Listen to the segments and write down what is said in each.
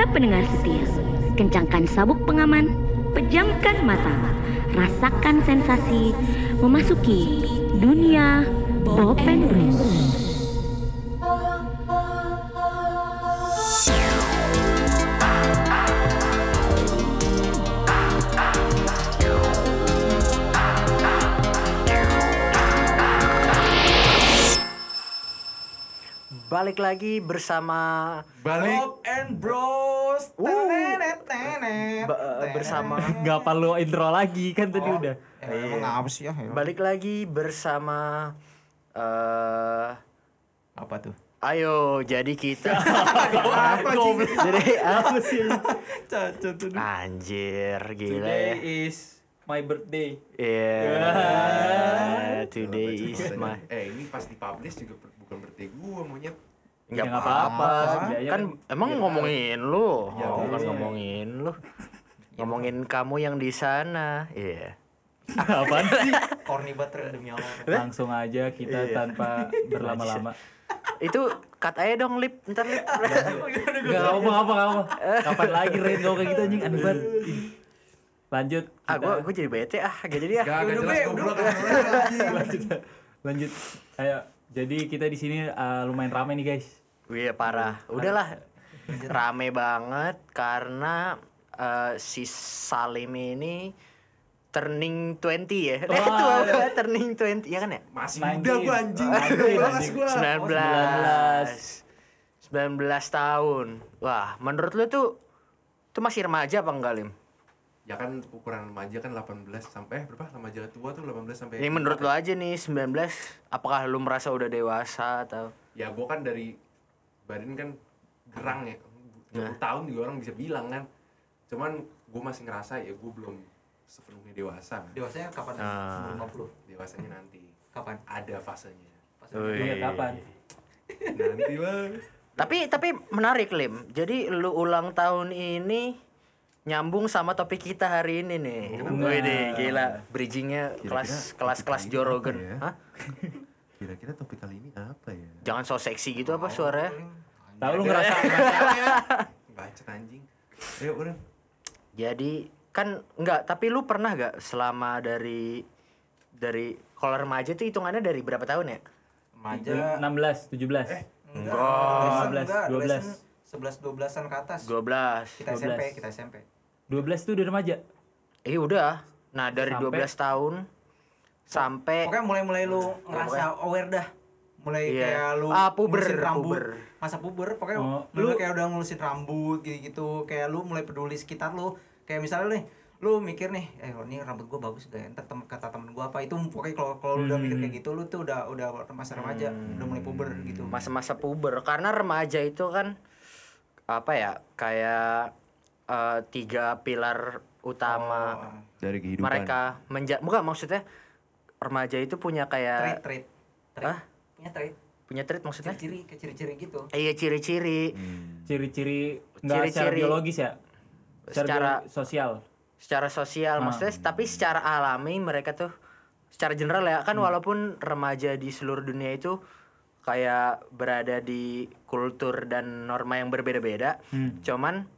Para pendengar setia, kencangkan sabuk pengaman, pejamkan mata, rasakan sensasi memasuki dunia Bopen Blues. Balik lagi bersama Balik Bob and Bros. Tenet, tenet. bersama Gak perlu intro lagi kan tadi Oh. udah. Eh, emang apa sih ya? Ya. balik lagi bersama eh Apa tuh? ayo jadi kita Apa sih? jadi apa sih anjir gila Today ya is my birthday. Iya today is my Eh ini pas dipublish juga bukan berarti gua monyet nggak Ya, nggak apa-apa kan kan emang ngomongin lu Ya, oh, bukan ngomongin lu ngomongin kamu yang di sana iya Apaan sih? Corny banget demi Allah. Langsung aja kita Iya. tanpa berlama-lama. itu cut aja dong lip ntar lip Gak apa apa gak apa. Kapan lagi Ren kalau kayak gitu anjing aneh banget. Lanjut. ah gua jadi bete ah gak jadi ah Gak, gak jelas udah. lanjut. Lanjut. Ayo. Jadi kita di sini uh, lumayan ramai nih guys. Wih parah. Udahlah. Rame banget karena eh, si Salim ini turning 20 ya. Eh, Wah. tua banget, turning 20 ya kan ya? Masih 19. muda gua anjing Anjing, Kelas anjing. gua 19. 19 tahun. Wah, menurut lu tuh tuh masih remaja apa enggak, Lim? Ya kan ukuran remaja kan 18 sampai eh, berapa? Remaja tua tuh 18 sampai Ini menurut lu aja nih 19, apakah lu merasa udah dewasa atau Ya gua kan dari badan kan gerang ya 20 Nah. tahun juga orang bisa bilang kan Cuman gua masih ngerasa ya gua belum sepenuhnya dewasa Dewasanya kapan? Ah. 50. Dewasanya nanti Kapan? Ada fasenya. Iya kapan? Nanti lah Tapi tapi menarik Lim. Jadi lu ulang tahun ini nyambung sama topik kita hari ini nih. Oh. Wih deh, gila. Bridgingnya kelas kelas kelas Jorogen. ya? Hah? Kira-kira topik kali ini apa ya? Jangan so seksi gitu apa suaranya? Tahu lu ngerasa Bacot anjing Ayo udah Jadi kan enggak, tapi lu pernah gak selama dari dari kalau remaja tuh hitungannya dari berapa tahun ya? Remaja. 16, 17. Eh, Enggak. Enggak. 12, 11 12-an ke atas. 12. Kita 12. SMP, kita SMP. 12 tuh udah remaja. Eh udah. Nah, dari Sampai- 12 tahun sampai Pokoknya mulai-mulai lu ngerasa aware dah. Mulai Iya. kayak lu Ah, puber, ngurusin rambut. puber. Masa puber, pokoknya Oh, lu lu- kayak udah ngurusin rambut gitu-gitu. Kayak lu mulai peduli sekitar lu. Kayak misalnya nih, lu mikir nih, eh ini rambut gua bagus gak ya? Ntar tem- kata temen gua apa itu pokoknya kalau kalau lu udah mikir Hmm. kayak gitu lu tuh udah udah masa remaja, udah mulai puber gitu. masa-masa puber karena remaja itu kan apa ya kayak eh, tiga pilar utama Oh, Dari kehidupan mereka menja bukan maksudnya remaja itu punya kayak trait. Trait. Punya trait. punya trait maksudnya Ciri-ciri, kayak ciri-ciri gitu. Eh, iya ciri-ciri Hmm. Ciri-ciri enggak secara Ciri-ciri- biologis ya? Secara- bio- sosial. secara sosial Ah. maksudnya tapi secara alami mereka tuh secara general ya kan walaupun remaja di seluruh dunia itu kayak berada di kultur dan norma yang berbeda-beda Hmm. cuman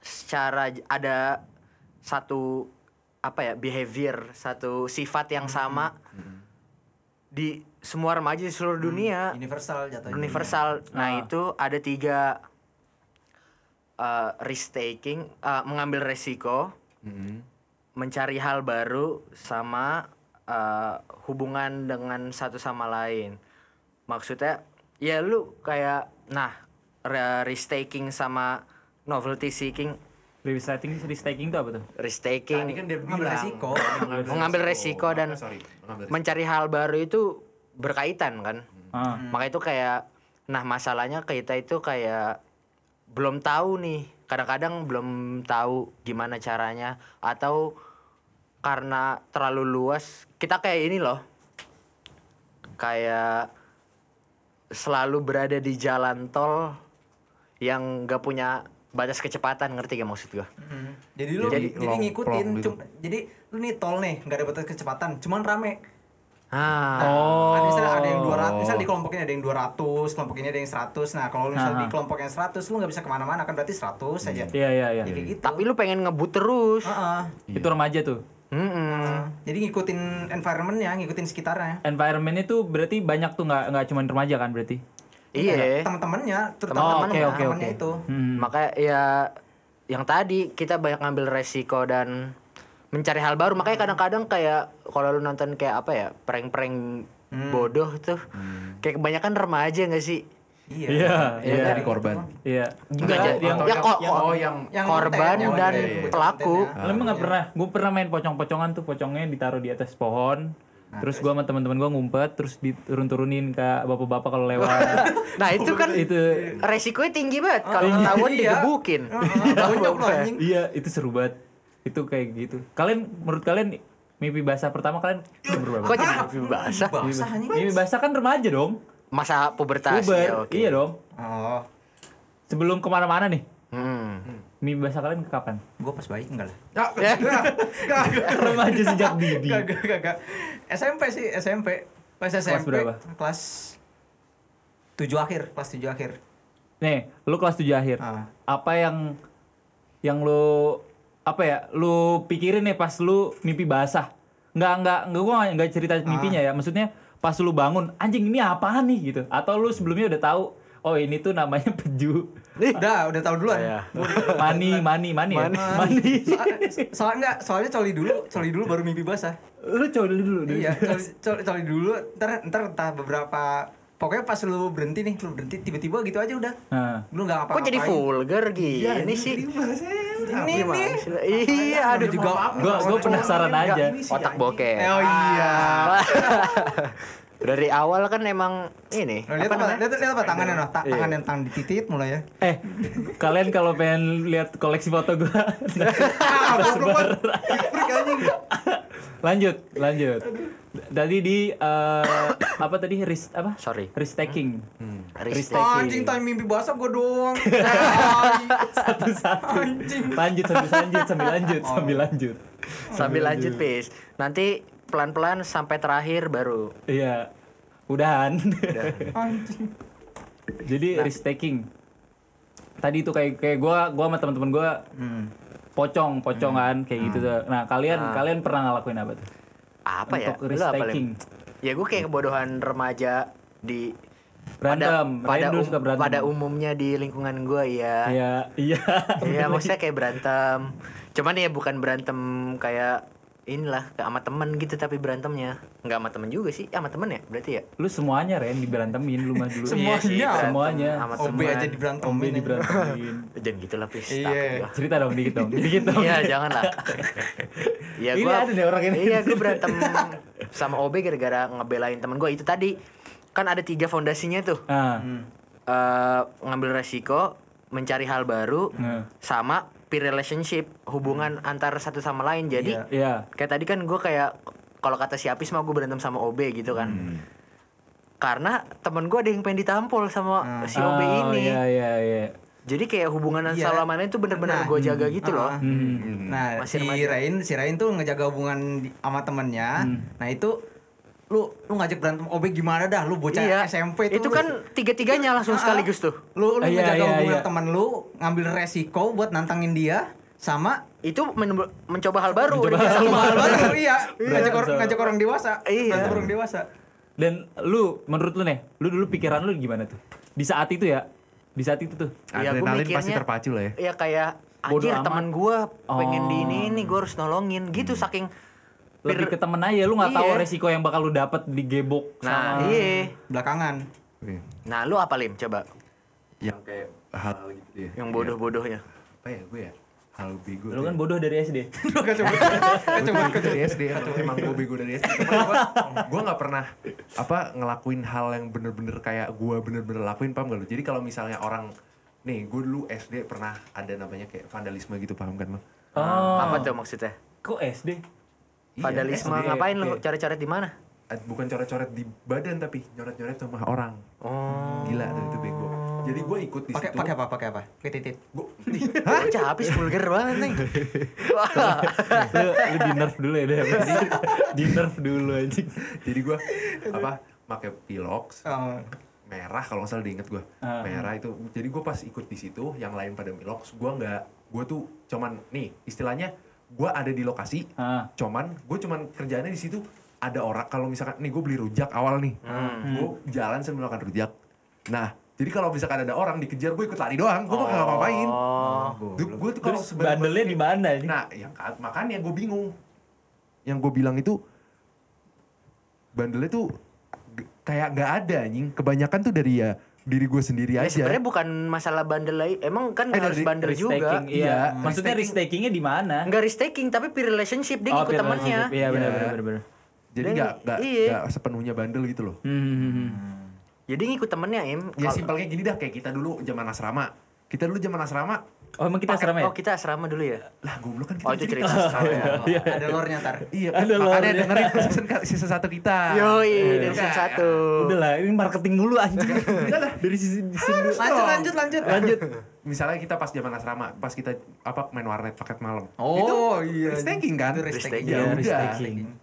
secara ada satu apa ya behavior satu sifat yang sama di semua remaja di seluruh dunia Universal jatuhnya. universal nah Ah. itu ada tiga uh, risk taking uh, mengambil resiko Mm-mm. mencari hal baru sama uh, hubungan dengan satu sama lain maksudnya ya lu kayak nah re- risk taking sama novelty seeking Risk taking, risk taking itu apa tuh? risk Tadi taking kan dia Mengambil resiko. Mengambil resiko dan Ah, sorry, mengambil resiko. mencari hal baru itu berkaitan kan Ah. Maka itu kayak nah masalahnya kita itu kayak belum tahu nih. Kadang-kadang belum tahu gimana caranya atau karena terlalu luas kita kayak ini loh. Kayak selalu berada di jalan tol yang gak punya batas kecepatan ngerti gak maksud gua? Mhm. Jadi lu Jadi jadi, ngikutin gitu. cum- jadi lu nih tol nih nggak ada batas kecepatan cuman rame Ah. Oh. Ada misalnya ada yang 200, misal di kelompok ini ada yang 200, kelompok ini ada yang 100. Nah, kalau misal Aha. di kelompok yang 100 lu nggak bisa ke mana-mana kan berarti 100 saja. Iya iya iya. Ya, gitu. Tapi lu pengen ngebut terus. Heeh. Itu remaja tuh. Mm-mm. Jadi ngikutin environmentnya, ngikutin sekitarnya. Environment itu berarti banyak tuh nggak nggak cuma remaja kan berarti. Iya. Teman-temannya, Oh, terutama oke teman-temannya oke oke. temannya itu. Hmm. Makanya ya yang tadi kita banyak ngambil resiko dan mencari hal baru. Makanya kadang-kadang kayak kalau lu nonton kayak apa ya, prank-prank bodoh tuh. Kayak kebanyakan remaja gak sih? Iya. Iya Iya iya. Jadi korban. Iya. Enggak, jadi- yang ya yang- oh yang Yang korban yang dan pelaku. Lu emang nggak pernah? Gue pernah main pocong-pocongan tuh, pocongnya ditaruh di atas pohon. terus gue sama teman-teman gue ngumpet, terus diturun-turunin ke bapak-bapak kalau lewat. Nah itu kan itu resikonya tinggi banget. Kalau ketahuan Iya. digebukin. Lo anjing. iya itu seru banget. Itu kayak gitu. Kalian menurut kalian mimpi basah pertama kalian berapa? Kok jadi mimpi basah? Mimpi basah kan remaja dong. Masa pubertas Puber. ya, oke. Iya dong. Oh, Sebelum ke mana-mana nih, Hmm. mimpi basah kalian ke kapan? gua pas bayi enggak lah. Ya, remaja sejak dini. Kagak, kagak. SMP sih, SMP. Pas SMP. berapa? Kelas 7 akhir, kelas 7 akhir. Nih, lu kelas 7 akhir. Ah. Apa yang yang lu apa ya? Lu pikirin nih pas lu mimpi basah. Nggak nggak nggak gua nggak- nggak cerita mimpinya ya. Maksudnya pas lu bangun, anjing ini apaan nih gitu. Atau lu sebelumnya udah tahu, oh ini tuh namanya peju. Udah, udah tahu duluan. Iya. Mani, mani, mani ya? Mani. Soalnya, soalnya, soalnya coli dulu, coli dulu baru mimpi basah. lu dulu dulu. iya, coli, coli, coli dulu, ntar, ntar entah beberapa Pokoknya pas lu berhenti nih, lu berhenti tiba-tiba gitu aja udah. Nah, Lu nggak Kok jadi vulgar gini Iya, sih? Ini nih. Iya, aduh juga gua gua penasaran aja. otak bokeh. Oh iya. Dari awal kan emang ini. Lihat apa? Lihat, lihat apa tangannya noh? Ta- Iya. tangan yang tangan dititit mulai ya. Eh, kalian kalau pengen lihat koleksi foto gua tersebar. lanjut, lanjut. Tadi di eh, apa tadi ris apa? Sorry. Risk-taking. Risk Taking. Anjing tanya mimpi basah gua doang. Satu-satu. Lanjut sambil lanjut sambil lanjut sambil lanjut. Sambil lanjut, Pis. Nanti pelan-pelan sampai terakhir baru. Iya. Udahan. Anjing. Jadi risk taking. Tadi itu kayak kayak gua gua sama teman-teman gua Hmm. Pocong, pocongan kayak gitu tuh. Nah, kalian Ah. kalian pernah ngelakuin apa tuh? Apa ya? Untuk Lu risk apa, taking. Ya gue kayak kebodohan remaja di Berantem. pada pada, um- berantem. pada umumnya di lingkungan gue ya. Iya, iya. Iya, maksudnya kayak berantem. Cuman ya bukan berantem kayak inilah kayak sama temen gitu tapi berantemnya nggak sama temen juga sih sama temen ya berarti ya Lu semuanya Ren diberantemin lu mah dulu. Semuanya. Iya Semuanya. sama OB temen. aja diberantemin. Anjing. diberantemin. jangan gitu lah pis Iya. Cerita dong dikit dong. Dikit dong. Iya jangan lah. Iya Ini gua ada deh orang ini. Iya gue berantem sama OB gara-gara ngebelain temen gue itu tadi kan ada tiga fondasinya tuh Nah, Eh, ngambil resiko mencari hal baru Nah. sama peer relationship hubungan antar satu sama lain jadi Iya. iya. kayak tadi kan gue kayak kalau kata si Apis mah gue berantem sama OB gitu kan karena temen gue ada yang pengen ditampol sama si OB Oh, ini Iya, iya, iya. jadi kayak hubungan Iya. salamannya itu bener-bener Nah, gue jaga gitu loh Ah. Hmm. Nah, Masih si remaja. Rain, si Rain tuh ngejaga hubungan sama temennya. Nah, itu lu lu ngajak berantem OB gimana dah lu bocah iya SMP itu tuh kan tiga-tiganya langsung sekaligus tuh lu lu Ah, iya, ngejaga iya, hubungan iya. temen lu ngambil resiko buat nantangin dia sama itu men- mencoba hal baru Mencoba udah hal hal hal baru iya ngajak orang ngajak orang dewasa Iya. berantem orang dewasa Dan lu menurut lu nih, lu dulu pikiran lu gimana tuh? Di saat itu ya? Di saat itu tuh. Iya, gua Adrenalin pasti terpacu lah ya. ya kayak Bodo anjir teman gue pengen Oh. di ini ini gue harus nolongin gitu saking Lebih ke temen aja, lu nggak tahu Iya. resiko yang bakal lu dapet di gebok nah sama iya belakangan Oke. nah lu apa lim coba Yang kayak hal gitu ya. yang bodoh-bodohnya Apa ya gue ya? Hal bego. Lu tuh kan ya. bodoh dari SD. lu gak coba coba dari SD emang, emang gue bego dari SD Cuman gue gue nggak pernah apa ngelakuin hal yang bener-bener kayak gue bener-bener lakuin paham gak lu jadi kalau misalnya orang nih gue dulu SD pernah ada namanya kayak vandalisme gitu paham kan lo Oh. apa tuh maksudnya Kok SD? Vandalisme SD, ngapain lu oke. coret-coret di mana bukan coret-coret di badan tapi nyoret-nyoret sama orang oh gila tuh itu bego Jadi gue ikut di Pakai situ. pakai apa? Pakai apa? Pakai titit. Gua- Bocah habis vulgar banget nih. Wah. lu, lu di nerf dulu ya deh. di nerf dulu anjing. Jadi gue apa? Pakai pilox Oh. merah kalau nggak salah diinget gue Ah. merah itu jadi gue pas ikut di situ yang lain pada milox gue nggak gue tuh cuman nih istilahnya gue ada di lokasi Ah. cuman gue cuman kerjaannya di situ ada orang kalau misalkan nih gue beli rujak awal nih gue jalan sambil makan rujak nah jadi kalau misalkan ada orang dikejar gue ikut lari doang gue nggak ngapain Oh. gue tuh kalau bandelnya di mana anjing? Nah, yang ka- makanya gue bingung. Yang gue bilang itu bandelnya tuh kayak nggak ada anjing. Kebanyakan tuh dari ya diri gue sendiri Ya aja. sebenarnya bukan masalah bandel lagi. Emang kan Eh, nggak harus bandel juga. Iya. Iya, Maksudnya restaking. restakingnya di mana? Enggak restaking tapi peer relationship dia ikut peer temannya. Iya benar Iya. benar benar. benar. Jadi nggak nggak iya. nggak sepenuhnya bandel gitu loh. Hmm, hmm, hmm, hmm. Jadi ngikut temennya Im. Ya simpelnya gini dah kayak kita dulu zaman asrama. Kita dulu zaman asrama. Oh emang kita Pakai- asrama ya? Oh kita asrama dulu ya. Lah goblok kan kita Oh itu cerita asrama. ya. Ada lore-nya ntar. Iya, Ada makanya lore-nya. dengerin season, season satu kita. Yoi dari Udah. season satu. Udah lah, ini marketing dulu anjing. Dari sisi sisi dulu. Lanjut lanjut lanjut. Lanjut. Misalnya kita pas zaman asrama, pas kita apa main warnet paket malam. Oh iya. Restaking kan? Itu restaking. Ya Iya, udah.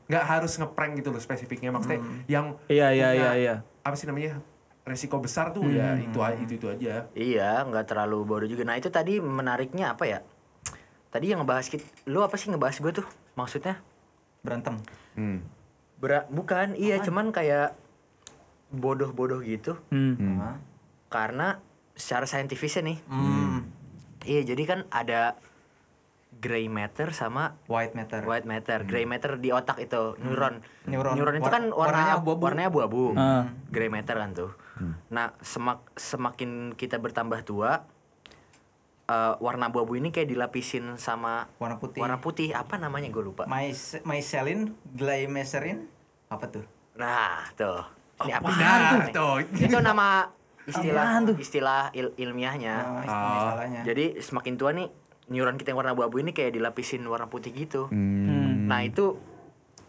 Nggak harus ngeprank gitu loh spesifiknya maksudnya yang Iya iya iya iya. apa sih namanya? Resiko besar tuh ya itu a- itu itu aja. Iya, nggak terlalu bodoh juga. Nah itu tadi menariknya apa ya? Tadi yang ngebahas kita, lu apa sih ngebahas gue tuh? Maksudnya? Berantem. Hmm. Bera, bukan, iya cuman kayak bodoh-bodoh gitu. Hmm. Hah? Karena secara saintifisnya nih, Hmm. iya jadi kan ada gray matter sama White matter. white matter. Gray matter di otak itu neuron. Neuron. itu War- kan warna, warnanya abu-abu. warnanya abu-abu. Ah. Gray matter kan tuh. Nah, semak semakin kita bertambah tua, eh, warna abu-abu ini kayak dilapisin sama Warna putih. warna putih. Apa namanya gue lupa. Mais mycelin, glycerin, apa tuh? Nah, tuh. Ini apa? Nah, Ini. tuh. Itu nama istilah istilah il- ilmiahnya. Oh, istilahnya. Jadi semakin tua nih neuron kita yang warna abu-abu ini kayak dilapisin warna putih gitu. Hmm. Nah, itu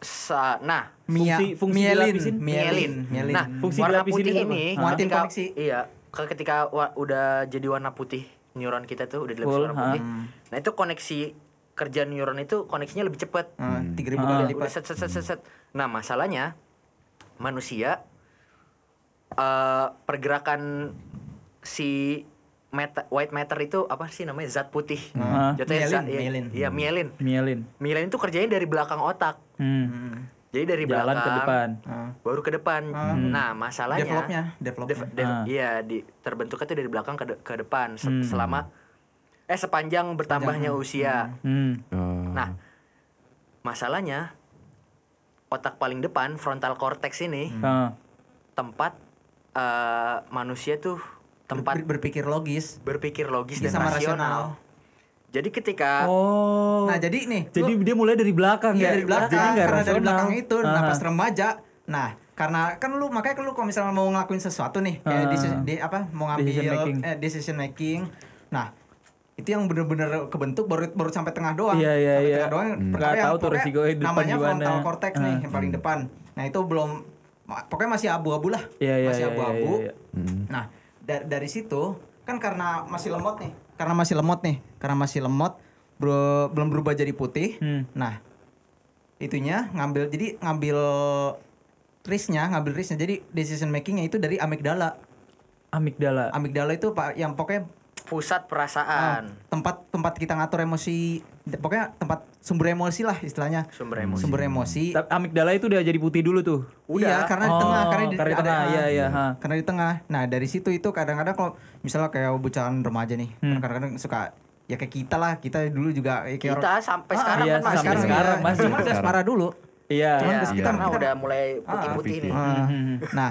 sa nah Mia- Fungsi- fungsi mielin, dilapisin? mielin, mielin. Nah, Fungsi warna putih itu ini Nguatin ketika koneksi. iya, ke- ketika wa- udah jadi warna putih neuron kita tuh udah dilapisin Full, warna putih. ha. Nah, itu koneksi kerja neuron itu koneksinya lebih cepat. Tiga ribu Ah. kali lipat. set set set set, set. Nah, masalahnya manusia eh pergerakan si meta, white matter itu apa sih namanya zat putih. Ah. Jatuhnya Myelin, zat iya, myelin. Iya, myelin. Mielin. Myelin itu kerjanya dari belakang otak. Hmm. Hmm. Jadi dari Jalan belakang ke depan. Ah. baru ke depan. Nah, masalahnya Developnya, developnya. Dev- dev- Ah. Iya, di, terbentuknya tuh dari belakang ke, de- ke depan se- Hmm. selama eh sepanjang bertambahnya usia. Hmm. Nah, masalahnya otak paling depan frontal cortex ini Ah. tempat eh, manusia tuh tempat Ber- berpikir logis berpikir logis dan sama rasional. rasional. Jadi ketika Oh. Nah, jadi nih, Jadi lu- dia mulai dari belakang Iya ya. dari belakang, Jadi karena dari rasional. belakang itu, nah Ah. pas remaja, nah karena kan lu makanya kan lu kalau misalnya mau ngelakuin sesuatu nih, kayak Ah. di, di apa mau ngambil Decision making. eh, decision making, nah itu yang bener-bener kebentuk baru baru sampai tengah doang. Iya, iya, sampai iya. tengah doang. Hmm. Pertama yang tahu tuh namanya gimana. frontal cortex nih Ah. yang paling depan. Nah itu belum, pokoknya masih abu-abu lah, Iya, iya, masih iya, abu-abu. iya, iya. Nah dari dari situ kan karena masih lemot nih, karena masih lemot nih, karena masih lemot, bro, belum berubah jadi putih. Hmm. Nah, itunya ngambil jadi ngambil risknya, ngambil risknya. Jadi decision makingnya itu dari amigdala. Amigdala. Amigdala itu pak yang pokoknya pusat ah, perasaan, tempat tempat kita ngatur emosi, pokoknya tempat sumber emosi lah istilahnya. sumber emosi. Sumber emosi. Ta- Amigdala itu udah jadi putih dulu tuh. Iya, karena di Oh, tengah, karena di, karena di ada- tengah, ah, iya, iya, ha. Karena di tengah. Nah, dari situ itu kadang-kadang kalau misalnya kayak bocahan remaja nih, Hmm. kadang-kadang suka ya kayak kita lah, kita dulu juga ya kayak Kita orang- sampai Ah, sekarang iya, kan masih sampai gitu. sekarang iya. masih. Cuma udah separah dulu. Iya. Cuman Iya. kita Iya. udah mulai putih-putih nih. Ah. Nah,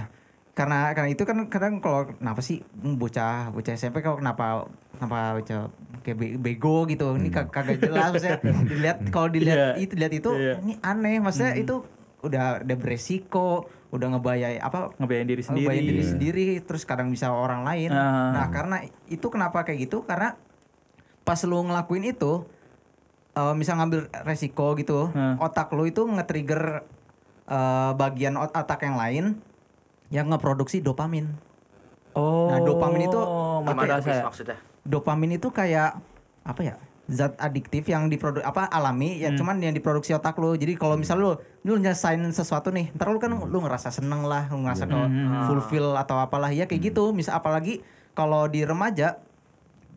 karena karena itu kan kadang kalau kenapa sih hmm, bocah bocah SMP kalau kenapa kenapa bocah kayak be- bego gitu. Ini kag- kagak jelas maksudnya dilihat kalau dilihat Iya. itu dilihat itu Iya. ini aneh maksudnya itu udah udah beresiko, udah ngebayai apa Ngebayain diri sendiri. ngebayai diri sendiri terus kadang bisa orang lain. Ah. Nah, karena itu kenapa kayak gitu? Karena pas lu ngelakuin itu eh, misal ngambil resiko gitu, Hmm. otak lu itu nge-trigger eh, bagian ot- otak yang lain yang ngeproduksi dopamin. Oh. Nah, dopamin itu Fis, ya? maksudnya? dopamin itu kayak apa ya zat adiktif yang diproduk apa alami Hmm. ya cuman yang diproduksi otak lu jadi kalau misal lu lu nyelesain sesuatu nih ntar lu kan lu ngerasa seneng lah lu ngerasa kalau Hmm. fulfill atau apalah ya kayak gitu misal apalagi kalau di remaja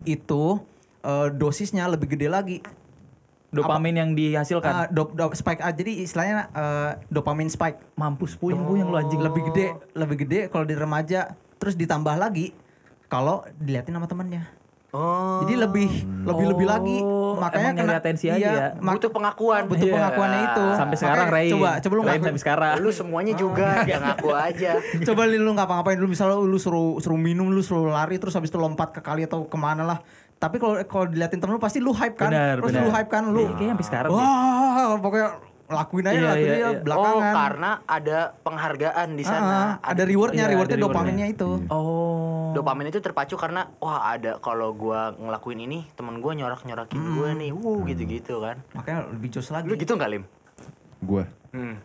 itu eh, dosisnya lebih gede lagi Dopamin yang dihasilkan. Ah, dop, dop- spike ah, jadi istilahnya eh, dopamin spike Mampus puyeng puyeng lu anjing. lebih gede lebih gede kalau di remaja terus ditambah lagi kalau diliatin sama temannya Oh. jadi lebih lebih lebih lagi Oh, makanya emang nyari atensi aja ya? butuh pengakuan. butuh Iya. pengakuannya itu Sampai sekarang Ray. coba coba lu Ray ngaku sampai sekarang. Lu semuanya juga yang ngaku aja. coba lu ngapa-ngapain lu misalnya lu suruh suruh minum lu suruh lari terus habis itu lompat ke kali atau ke mana lah tapi kalau kalau diliatin temen lu pasti lu hype kan benar. lu hype kan lu Iya, kayaknya sampai sekarang wah pokoknya lakuin aja Iya, lakuin iya, iya. Oh, belakangan karena ada penghargaan di Ah, sana. ada rewardnya Iya, rewardnya ada rewardnya. dopaminnya itu Oh. Dopamin itu terpacu karena wah ada kalau gua ngelakuin ini temen gua nyorak-nyorakin gua nih. Wuh gitu-gitu kan. makanya lebih jos lagi Lu gitu nggak Lim? Gue. Hmm.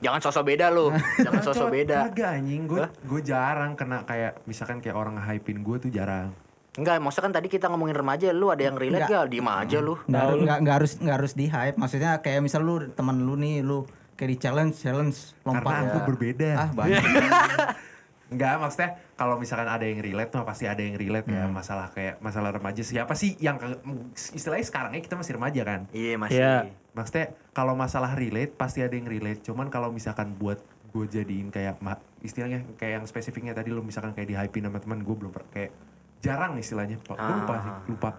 Jangan sosok beda lu. Jangan sosok beda. Kagak anjing, gue gue jarang kena kayak misalkan kayak orang nge-hypein gue tuh jarang. Enggak, maksudnya kan tadi kita ngomongin remaja, lu ada yang relate Enggak. gak? Diem aja lu. nggak harus nggak nggak harus nggak harus di hype maksudnya kayak misal lu teman lu nih lu kayak di challenge challenge lompat Karena aku berbeda. ah banyak Enggak, maksudnya kalau misalkan ada yang relate mah pasti ada yang relate ya Hmm. masalah kayak masalah remaja siapa sih yang ke- istilahnya sekarangnya kita masih remaja kan. Iya masih. Iya. Maksudnya kalau masalah relate pasti ada yang relate. Cuman kalau misalkan buat gue jadiin kayak istilahnya kayak yang spesifiknya tadi lu misalkan kayak di hypein sama teman gue belum kayak jarang istilahnya. Gue lupa sih, Ah. lupa.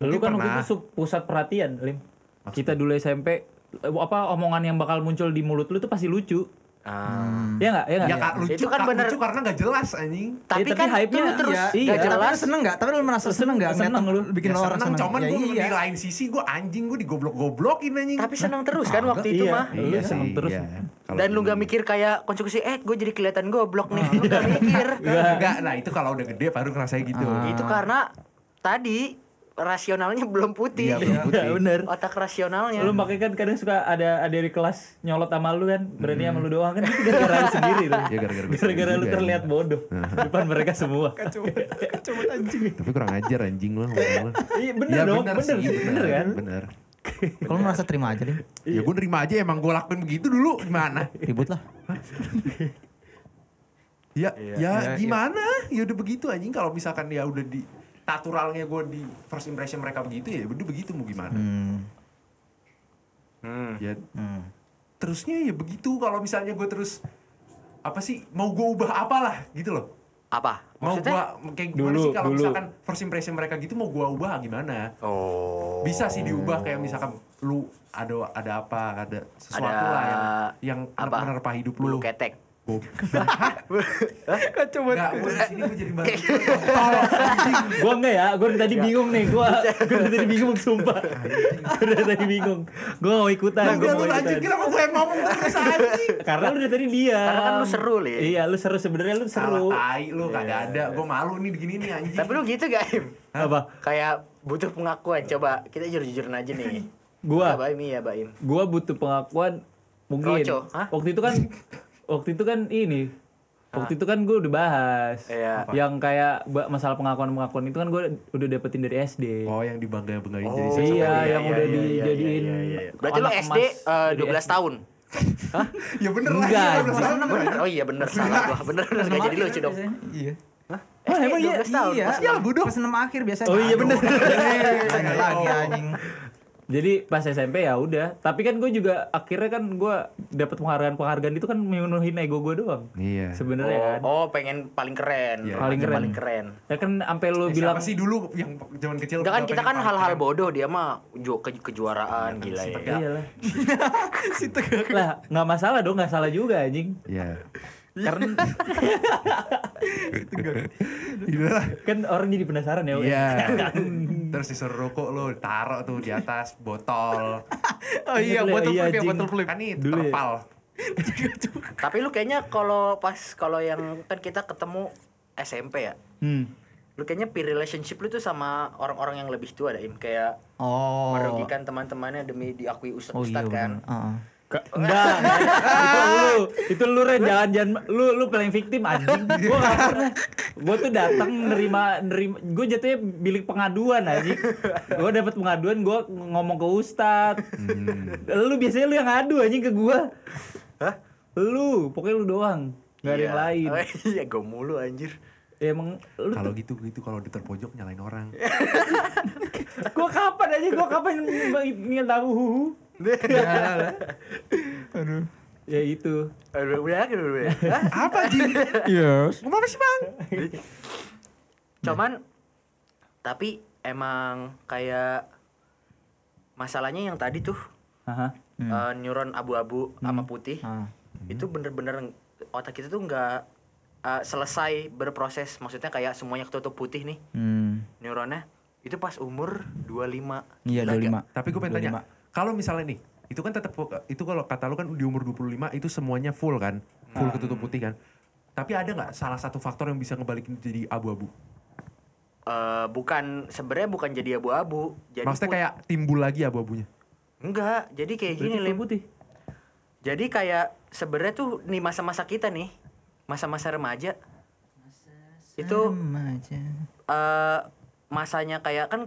Lu Mungkin kan waktu pernah. itu sub- pusat perhatian, Lim. Maksudnya? Kita dulu SMP apa omongan yang bakal muncul di mulut lu tuh pasti lucu. Ah. Ya enggak? Ya enggak? Ya kak lucu Itu kan Kak, bener. lucu karena gak jelas anjing. Tapi, tapi kan hype-nya itu terus iya, gak iya. Tapi jelas. lu seneng gak? Tapi lu merasa seneng gak? Seneng lu. bikin ya orang seneng, seneng. cuman Ya gue iya. di lain sisi gue anjing gue digoblok-goblokin anjing. Tapi senang terus kan waktu itu Iya. mah. Lu seneng terus. iya. Dan lu dulu. gak mikir kayak konsekuensi, eh gue jadi kelihatan goblok nih. Lu gak mikir. Enggak, nah itu kalau udah gede baru ngerasain gitu. Itu karena tadi rasionalnya belum putih. Iya, belum putih. Iya, bener. Otak rasionalnya. Lu makanya kan kadang suka ada ada di kelas nyolot sama lu kan, berani sama lu doang kan itu gara-gara lu sendiri tuh. Iya, gara-gara Gara-gara lu juga, terlihat bodoh di depan mereka semua. Tapi kurang ajar anjing lu. Iya bener Ya, dong, bener bener, sih, bener, kan? Bener. Kalau lu merasa terima aja deh. Ya gue nerima aja emang gue lakuin begitu dulu gimana? Ribut lah. Ya, Iya. ya Iya, gimana? Ya udah begitu anjing kalau misalkan ya udah di naturalnya gue di first impression mereka begitu ya udah begitu mau gimana? Hmm. Hmm. Ya Hmm. terusnya ya begitu kalau misalnya gue terus apa sih mau gue ubah apalah gitu loh. Apa? Mau gua kayak gimana Dulu, sih kalau misalkan first impression mereka gitu mau gua ubah gimana? Oh. Bisa sih diubah kayak misalkan lu ada ada apa ada sesuatu Ada lah yang yang apa? menerpa hidup Bulu lu. ketek. Jadi banget. Gua enggak ya, gua dari tadi bingung nih, gua gua dari tadi bingung sumpah. Gua dari tadi bingung. Gua mau ikutan, gua udah mau lu lanjut ikutan. kenapa gue yang ngomong terus anjing? Karena lu dari tadi dia. Karena kan lu seru, Li. Iya, lu seru sebenarnya lu Salah seru. tai lu kagak ada. Gua malu nih begini nih anjing. Tapi lu gitu gak, Im? Apa? Kayak butuh pengakuan. Coba kita jujur-jujuran aja nih. Gua Baim iya, Baim. gua butuh pengakuan mungkin. Waktu itu kan waktu itu kan ini Waktu itu kan gue udah bahas Iya. yang kayak masalah pengakuan-pengakuan itu kan gue udah dapetin dari SD. Oh, yang dibangga-banggain jadi Oh, sosok iya, dia. yang udah dijadiin Berarti lu anak SD emas eh, dari 12 SD. tahun. Ya bener lah. Enggak, ya, anjing. bener. Bener. Oh iya bener salah gua. Bener bener gak jadi lucu dong. Iya. Wah, SD emang iya? 12 tahun. Iya. Ya bodoh. Pas 6 akhir biasanya. Oh iya bener. Tanya lagi anjing. Jadi pas SMP ya udah. Tapi kan gue juga akhirnya kan gue dapet penghargaan-penghargaan itu kan memenuhin ego gue doang. Iya. Sebenarnya kan. Oh, oh, pengen paling keren. Iya. Paling keren. Paling keren. Ya kan sampai lu Eh, bilang sih dulu yang zaman kecil? Enggak kan kita kan hal-hal bodoh dia mah ju- ke kejuaraan Iya, gila si ya. tegak. Iyalah. lah nggak masalah dong nggak salah juga anjing. Iya. Karena lah. kan orang jadi penasaran ya. Iya. Terus disuruh rokok lo taruh tuh di atas botol. Oh iya, Iya, botol iya, flip ya, botol flip. Kan ini Dulu ya. terpal. Tapi lu kayaknya kalau pas kalau yang kan kita ketemu SMP ya. Hmm. Lu kayaknya peer relationship lu tuh sama orang-orang yang lebih tua ada Im kayak Oh. merugikan teman-temannya demi diakui ustad Oh iya kan. bener. Heeh. Enggak, itu lu, itu lu Ren, jangan jangan lu lu paling victim anjing. Gua gak pernah. Gua tuh datang nerima nerima gua jatuhnya bilik pengaduan anjing. Gua dapat pengaduan, gua ngomong ke ustad. Lu biasanya lu yang ngadu anjing ke gua. Hah? Lu, pokoknya lu doang. Gak ada yang Iya. lain. Oh, iya, gue mulu anjir. Ya emang lu Kalau gitu gitu kalau di terpojok nyalain orang. gua kapan aja gua kapan ingin tahu. Aduh. Ya itu. Aduh, udah, udah, udah. Apa sih? Yes. Ngomong apa sih bang? Cuman tapi emang kayak masalahnya yang tadi tuh Aha. eh, neuron abu-abu sama putih Ah. itu bener-bener otak kita tuh nggak eh, selesai berproses maksudnya kayak semuanya ketutup putih nih Hmm. neuronnya itu pas umur 25 Iya, Gila, 25. Tapi gue pengen tanya, kalau misalnya nih, itu kan tetap itu kalau kata lu kan di umur 25 itu semuanya full kan, full ketutup putih kan. Tapi ada nggak salah satu faktor yang bisa ngebalikin jadi abu-abu? Eh, bukan sebenarnya bukan jadi abu-abu jadi Maksudnya put- kayak timbul lagi abu-abunya. enggak jadi kayak gini Berarti Lim. full putih. jadi kayak sebenarnya tuh nih masa-masa kita nih masa-masa remaja itu Remaja. eh masanya kayak kan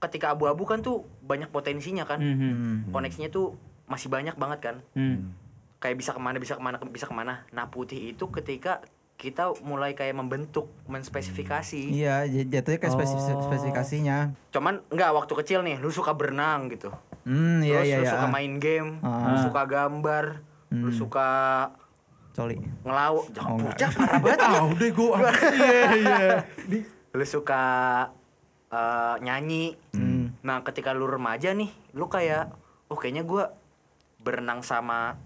ketika abu-abu kan tuh banyak potensinya kan Mhm. koneksinya tuh masih banyak banget kan Hmm. kayak bisa ke mana bisa ke mana bisa ke mana nah putih itu ketika kita mulai kayak membentuk menspesifikasi Iya, j- jatuhnya kayak spesif- Oh. spesifikasinya. cuman nggak waktu kecil nih lu suka berenang gitu Hmm, iya terus iya lu iya. suka main game lu Ah. suka gambar lu Hmm. suka Coli. ngelawak Oh, jangan enggak. bujak parah banget Ah udah gue, iya iya. lu suka eh, nyanyi Hmm. Nah ketika lu remaja nih lu kayak oh kayaknya gua berenang sama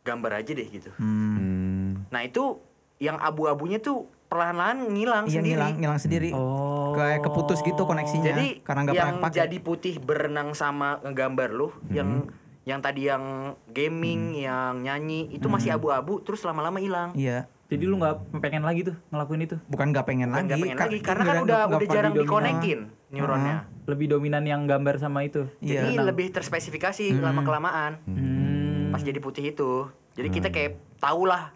gambar aja deh gitu Hmm. nah itu yang abu-abunya tuh perlahan-lahan ngilang Iya sendiri ngilang ngilang sendiri. Oh. Kayak keputus gitu koneksinya. jadi karena nggak yang pernah pakai. jadi putih berenang sama ngegambar lu yang yang tadi yang gaming yang nyanyi itu masih abu-abu terus lama-lama hilang Iya. Jadi lu nggak pengen lagi tuh ngelakuin itu? Bukan nggak pengen Bukan lagi. nggak pengen lagi karena kan udah udah jarang dikonekin neuronnya Lebih dominan yang gambar sama itu. Iya. jadi lebih terspesifikasi lama kelamaan Hmm. pas jadi putih itu jadi kita kayak tahu lah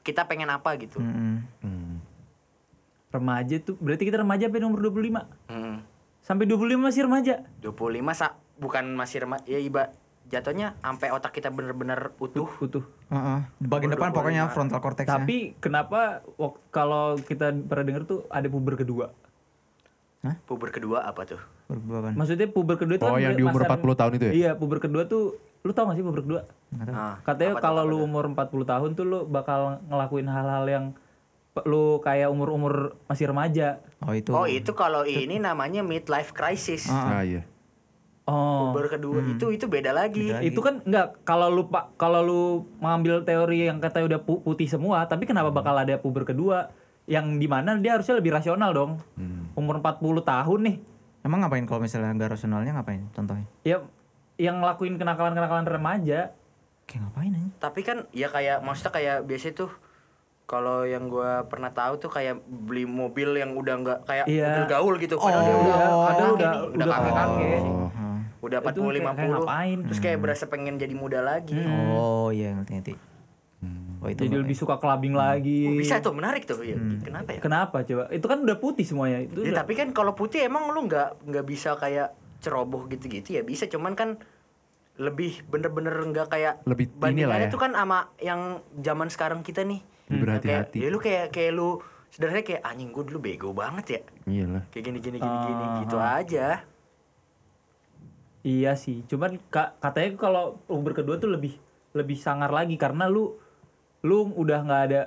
kita pengen apa gitu Mm-mm. Remaja tuh berarti kita remaja sampai umur 25. Hmm. Sampai 25 masih remaja. 25 sa bukan masih rema ya iba jatuhnya sampai otak kita bener-bener utuh Utuh. Heeh. Di bagian depan 25. pokoknya frontal cortexnya. Tapi kenapa kalau kita pernah denger tuh ada puber kedua? Puber kedua apa tuh Berbeban. Maksudnya puber kedua itu Oh yang di umur 40 tahun itu ya? Iya, puber kedua tuh lu tau gak sih puber kedua? Nggak tahu. Ah, Katanya kalau lu umur 40 tahun tuh lu bakal ngelakuin hal-hal yang lu kayak umur-umur masih remaja. Oh itu. oh itu kalau ini namanya midlife crisis Ah, Ah iya. Oh. puber kedua itu itu beda lagi Beda. Itu kan enggak kalau lu Pak kalau lu mengambil teori yang katanya udah pu- putih semua, tapi kenapa bakal ada puber kedua yang di mana dia harusnya lebih rasional dong. Umur 40 tahun nih. Emang ngapain kalau misalnya nggak rasionalnya ngapain? Contohnya? Ya yang ngelakuin kenakalan-kenakalan remaja. Kayak ngapain aja? tapi kan ya kayak maksudnya kayak biasa tuh kalau yang gua pernah tahu tuh kayak beli mobil yang udah nggak kayak Iya. mobil gaul gitu padahal dia Oh. udah ada kakek udah udah kakek-kakek. Oh. udah Itu 40 kayak- kayak 50 ngapain? terus kayak berasa pengen jadi muda lagi Oh iya ngerti ngerti. Oh itu Jadi lebih suka clubbing lagi. Oh, bisa tuh menarik tuh ya kenapa ya Kenapa coba? Itu kan udah putih semuanya. Itu Ya, udah- tapi kan kalau putih emang lu nggak nggak bisa kayak ceroboh gitu-gitu ya bisa cuman kan lebih bener-bener nggak kayak Lebih ini lah bandingannya ya. tuh kan sama yang zaman sekarang kita nih Yang berhati-hati. ya lu kayak kayak lu sebenarnya kayak anjing gue dulu bego banget ya Iyalah. kayak gini gini gini gini Ah, gitu ah. aja Iya sih, cuman ka- katanya kalau puber kedua tuh lebih lebih sangar lagi karena lu lu udah nggak ada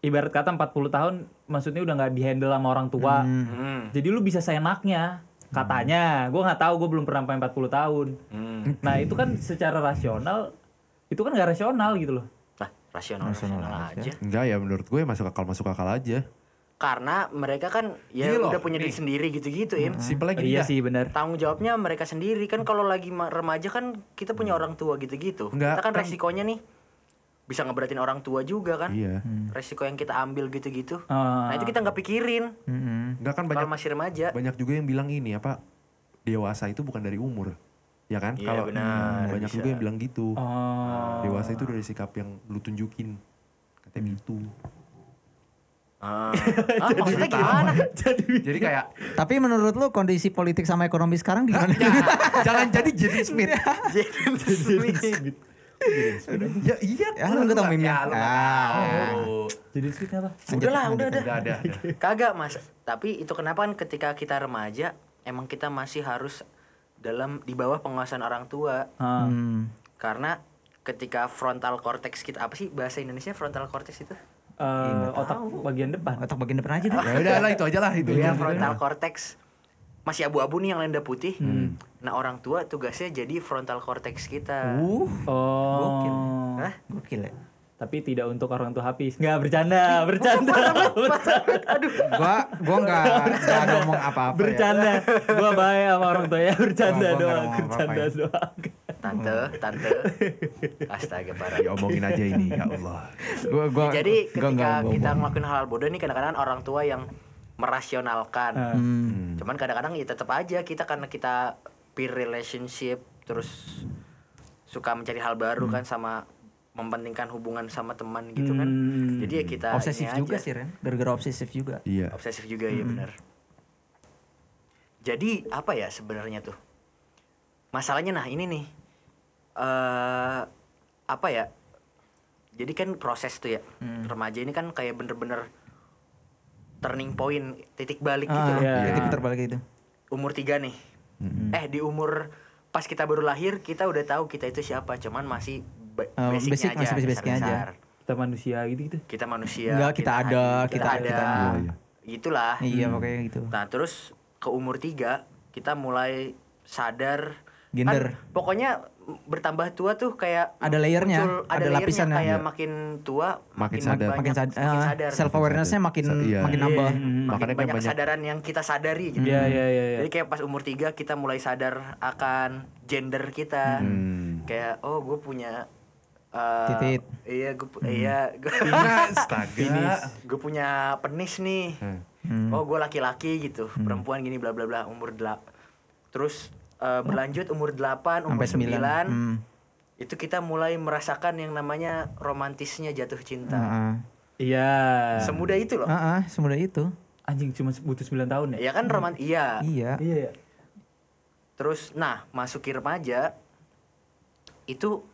ibarat kata 40 tahun maksudnya udah nggak dihandle sama orang tua. Hmm. Jadi lu bisa seenaknya katanya. Gua nggak tahu, gue belum pernah sampai 40 tahun. Hmm. Nah, itu kan secara rasional itu kan nggak rasional gitu loh. Nah, rasional, Rasional rasional aja. aja. Enggak ya menurut gue masuk akal masuk akal aja. Karena mereka kan ya Gini loh, udah punya nih. diri sendiri gitu-gitu, Im. Simpel lagi iya dah. sih benar. Tanggung jawabnya mereka sendiri kan kalau lagi ma- remaja kan kita punya orang tua gitu-gitu. Kita kan kan- resikonya nih bisa ngeberatin orang tua juga kan. Iya. Resiko yang kita ambil gitu-gitu. Ah. Nah, itu kita nggak pikirin Mm-mm. Enggak kan banyak masih remaja. banyak juga yang bilang ini apa dewasa itu bukan dari umur. Ya kan? Iya, Kalau benar, banyak bisa. juga yang bilang gitu. Oh. Dewasa itu dari sikap yang lu tunjukin. Katanya gitu. Ah, Ah, maksudnya gimana? Jadi kayak Tapi menurut lu kondisi politik sama ekonomi sekarang gimana? jangan jadi Jaden Smith. Jaden Smith. Ya iya. Ya, lu nggak tahu meme-nya. Ya, lu Ah. tahu. Jadi sweetnya apa? Udah lah, udah, udah. Udah ada. ada. Kagak mas, tapi itu kenapa kan ketika kita remaja emang kita masih harus dalam di bawah penguasaan orang tua Ah. Hmm. karena ketika frontal cortex kita apa sih bahasa Indonesia frontal cortex itu? Eh, otak bagian depan. Otak bagian depan aja deh. Ya udah lah itu aja lah itu. Ya. frontal cortex masih abu-abu nih yang lenda putih. Nah orang tua tugasnya jadi frontal cortex kita. Uh, Oh. Hah? gokil ya. Tapi tidak untuk orang tua habis. Enggak bercanda, bercanda. Aduh. Gua gua enggak enggak ngomong apa-apa ya. bercanda. Gua baik sama orang tua ya, bercanda Oh, gua doang, bercanda ya. doang. Tante, tante. Astaga parah. Diomongin aja ini ya Allah. Gua gua Jadi gua ketika nggak kita ngomong. ngelakuin hal bodoh nih kadang-kadang orang tua yang merasionalkan. Ah. Hmm. Cuman kadang-kadang ya tetap aja kita karena kita peer relationship terus suka mencari hal baru kan sama mempentingkan hubungan sama teman gitu kan. Hmm. Jadi ya kita Obsesif juga aja. sih Ren. Gara-gara obsesif juga. Iya. Obsesif juga ya benar. Jadi apa ya sebenarnya tuh? Masalahnya nah ini nih. eh apa ya? Jadi kan proses tuh ya. Remaja ini kan kayak bener-bener turning point, titik balik gitu Ah, loh. Iya. itu putar balik itu. Umur tiga nih. Eh di umur pas kita baru lahir kita udah tahu kita itu siapa, cuman masih ba- Oh, basicnya basic, aja, masih basic-basicnya aja. Kita manusia gitu-gitu. Kita manusia. Enggak, kita ada, hadir, kita- ada. kita- Iya, iya. Itulah. Iya pokoknya gitu. Nah terus ke umur tiga kita mulai sadar Gender. Kan, pokoknya bertambah tua tuh kayak Ada layernya, muncul- ada layernya lapisannya. kayak Iya. makin tua Makin sadar. banyak, Makin, sad- makin ah, sadar self awarenessnya makin Sa- iya. makin nambah. Hmm. makin Makanya kan banyak banyak- kesadaran yang kita sadari gitu Iya, iya, iya, iya. jadi kayak pas umur tiga kita mulai sadar akan gender kita Hmm. kayak oh gue punya uh, Titit. iya gue iya gue gue punya penis nih Hmm. oh gue laki-laki gitu perempuan gini bla bla bla umur delap terus eh, berlanjut umur 8 umur Sampai 9 sembilan. Hmm. itu kita mulai merasakan yang namanya romantisnya jatuh cinta Heeh. Iya. semudah itu loh Heeh, semudah itu. Anjing cuma butuh 9 tahun ya? ya kan roman iya Iya. Iya ya. terus nah masuki remaja itu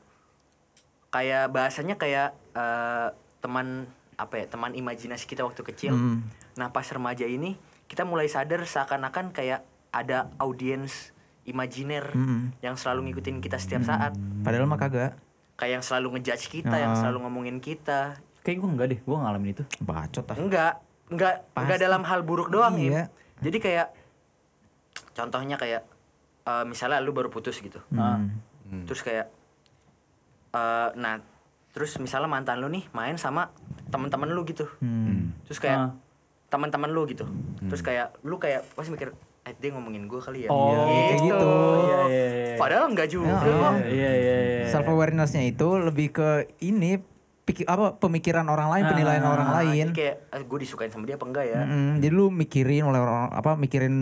kayak bahasanya kayak eh, teman apa ya teman imajinasi kita waktu kecil Hmm. nah pas remaja ini kita mulai sadar seakan-akan kayak ada audiens imajiner Hmm. yang selalu ngikutin kita setiap saat Padahal mah kagak. kayak yang selalu ngejudge kita yang Ah. selalu ngomongin kita Kayak gue enggak deh, gue ngalamin itu. Bacot ah. enggak enggak enggak Pasti. dalam hal buruk doang Im. Iya. jadi kayak contohnya kayak eh, misalnya lu baru putus gitu Hmm. terus kayak eh nah terus misalnya mantan lu nih main sama teman-teman lu gitu Hmm. terus kayak Ah. teman-teman lu gitu terus kayak lu kayak pasti mikir dia ngomongin gue kali ya Oh, kayak gitu. Iya, iya, iya. padahal enggak juga Ya, kok Iya, iya, iya. Self awarenessnya itu lebih ke ini pikir apa pemikiran orang lain, penilaian Ah, orang Nah, lain. jadi kayak gue disukain sama dia apa enggak ya Mm-mm, jadi lu mikirin oleh orang apa mikirin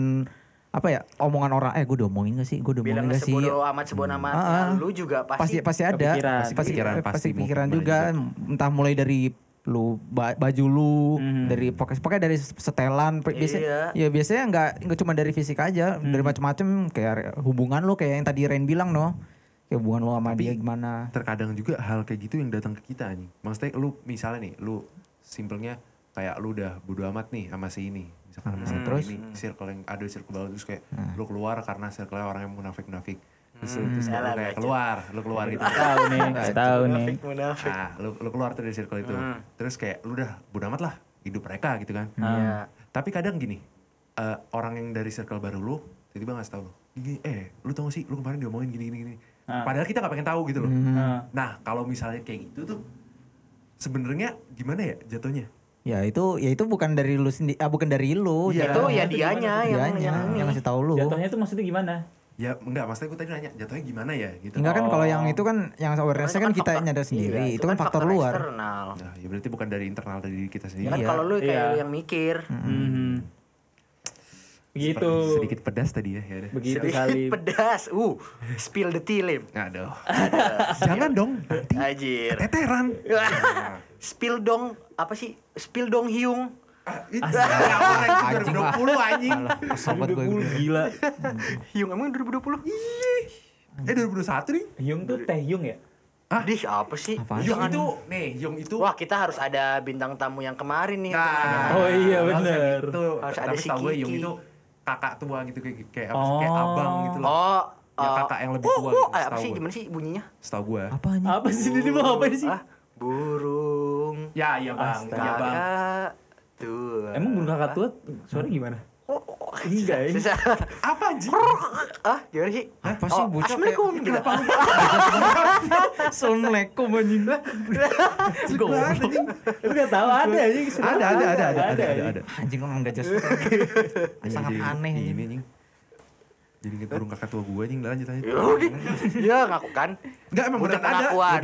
apa ya omongan orang eh gue diomongin gak sih gue diomongin bilang gak sih sebodoh amat sebodoh amat Ah, ah. lu juga pasti pasti pasti ada Kepikiran. pasti Pasti pikiran pasti, pasti pikiran juga entah mulai dari lu ba- baju lu Mhm. dari pokoknya pokoknya dari setelan pe- biasa Iya. ya biasanya nggak nggak cuma dari fisik aja dari macam-macam kayak hubungan lu kayak yang tadi Ren bilang no kayak hubungan lu sama dia gimana terkadang juga hal kayak gitu yang datang ke kita nih. Maksudnya lu misalnya nih, lu simpelnya kayak lu udah bodo amat nih sama si ini. Misalkan sama si Hmm, terus? ini, circle yang ada circle baru terus kayak lu keluar karena circle orang yang munafik-munafik. Hmm. terus lu kayak keluar, lu keluar gitu. Tahu nih, nggak tahu nih. munafik Nah, lu, lu keluar tuh dari circle itu. Hmm. Terus kayak lu udah bodo amat lah hidup mereka gitu kan. Iya. Tapi kadang gini, eh, orang yang dari circle baru lu tiba-tiba ngasih tau lu, gini, eh lu tau gak sih lu kemarin diomongin gini gini gini. Ah. Padahal kita gak pengen tahu gitu loh. Ah. Nah kalau misalnya kayak gitu tuh sebenarnya gimana ya jatuhnya? ya itu ya itu bukan dari lu sendiri ah, bukan dari lu Iya. itu ya Itu dianya yang dianya yang ini. yang ngasih tahu lu Jatuhnya itu maksudnya gimana? Ya enggak, maksudnya gue tadi nanya jatuhnya gimana ya gitu. Enggak kan Oh. kalau yang itu kan yang awarenessnya itu kan kita faktor- nyadar sendiri iya, itu kan faktor luar eksternal. Nah, ya berarti bukan dari internal dari diri kita Ya sendiri. kan Iya. kalau lu kayak Iya. lu yang mikir Mhm. Gitu. Sedikit pedas tadi ya. ya udah. Begitu Sedikit kali. pedas. Uh, spill the tea, Lim. Aduh. Jangan dong. Nanti Anjir. teteran. spill dong apa sih? Spill dong hiung. Anjing 2020 anjing. Banget gue. 20 gila. Hiung emang 2020? Eh 2021 nih. Hyung tuh Teh Hyung ya? Hah? Dih, apa sih? Apaan? Yung itu, nih, Yung itu. Wah, kita harus ada bintang tamu yang kemarin nih. Nah, Oh iya, yang Itu. Harus ada Tapi si gue Kiki. Yung itu kakak tua gitu kayak kayak apa sih? Kayak Oh. abang gitu loh. Oh, Ya, eh, kakak yang lebih uh, tua uh, gitu, eh, apa sih? gue. Gimana sih bunyinya? Setahu gue. Apa? Apa sih ini mau apa sih? Ah, burung Ya, iya bang. Astaga. Iya bang. Tua. Emang burung kakak tua suara gimana? Oh, oh, Enggak, ya. Apa anjing? ah, gimana sih? Apa sih Oh, bocah Assalamualaikum gitu. Assalamualaikum anjing. Goblok. Lu gak tahu ada aja. Ada, ada, ada, ada, ada, ada, anjing. ada. Anjing orang gak jelas. Sangat Jadi- aneh Ini anjing. anjing. Jadi inget burung kakak tua gue anjing, lanjut lanjut. Yaudah. Ya, ngaku kan. Enggak emang beneran ada. pengakuan.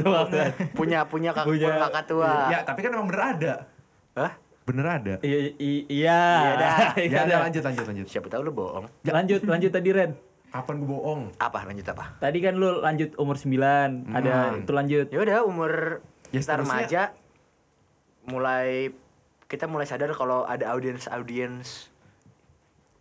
Punya punya kakak Punya- kakak tua. Ya, tapi kan emang bener ada. Hah? Bener ada. Iya, i- iya. Iya dah. Iya Ya, udah lanjut lanjut lanjut. Siapa tahu lu bohong. Lanjut, lanjut tadi Ren. Kapan gue bohong? Apa lanjut apa? Tadi kan lu lanjut umur 9, ada itu lanjut. Ya udah umur Ya, kita seterusnya. remaja mulai kita mulai sadar kalau ada audiens-audiens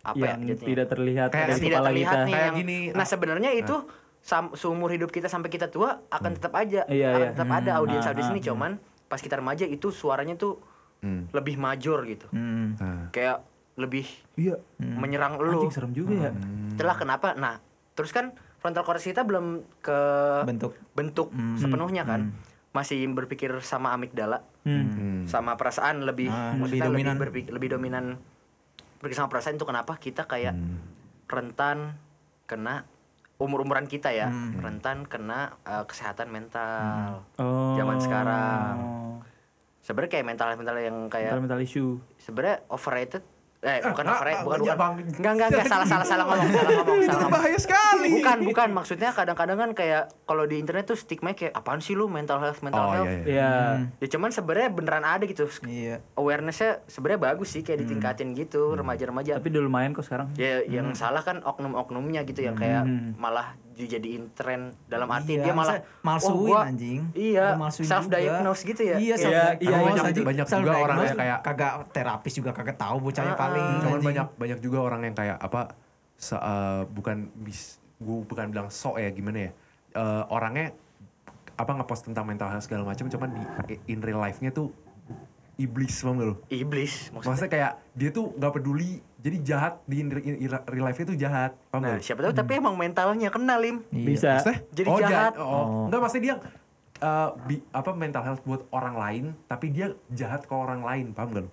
apa yang ya jadinya? tidak terlihat Kayak dari yang tidak kepala terlihat kita. nih Kayak yang, gini, nah ah. sebenarnya itu sam, seumur hidup kita sampai kita tua akan tetap aja Iya, akan iya. tetap ada Hmm. audiens Ah, audiens ah, ini cuman pas kita remaja itu suaranya tuh Hmm. lebih major gitu Hmm. Nah. kayak lebih Iya. menyerang lu Anjing serem juga ya. itulah kenapa nah terus kan frontal cortex kita belum ke Bentuk. bentuk sepenuhnya kan masih berpikir sama amigdala Hmm. Hmm. sama perasaan lebih Ah, maksudnya lebih dominan. berpikir- lebih dominan berpikir sama perasaan itu kenapa kita kayak rentan kena umur umuran kita ya rentan kena uh, kesehatan mental Oh. Zaman sekarang. Sebenarnya kayak mental mental yang kayak Mental mental issue. sebenarnya overrated eh bukan ah, overrated ah, bukan bukan Bang. enggak enggak enggak salah salah salah ngomong salah ngomong salah ngomong Bahaya sekali. bukan bukan maksudnya kadang-kadang kan kayak kalau di internet tuh stigma kayak apaan sih lu mental health mental Oh health iya iya. Iya. ya cuman sebenarnya beneran ada gitu Iya. awarenessnya sebenarnya bagus sih kayak ditingkatin gitu remaja-remaja Tapi udah lumayan kok sekarang. ya yang salah kan oknum-oknumnya gitu yang kayak Hmm. malah dijadiin tren dalam arti Iya, dia malah malsuin, "Wah, gua- anjing. iya self diagnose gitu ya Iya, Iya, self iya, diagnose banyak- anjing. banyak juga orang yang kayak- kagak terapis juga kagak tahu bocahnya Ah, paling. Cuman anjing. banyak banyak juga orang yang kayak apa se, eh, bukan bis gue bukan bilang sok ya gimana ya Eh, orangnya apa ngepost tentang mental health segala macam cuman di in real life-nya tuh iblis paham gak lu? iblis maksudnya Maksudnya kayak dia tuh nggak peduli jadi jahat di in, in- in real life-nya tuh jahat paham nah gak siapa tahu tapi emang mentalnya kena lim Iya. Bisa. Maksudnya? Jadi oh, jahat. oh, oh. Enggak pasti dia eh, bi- apa mental health buat orang lain tapi dia jahat ke orang lain paham gak lu?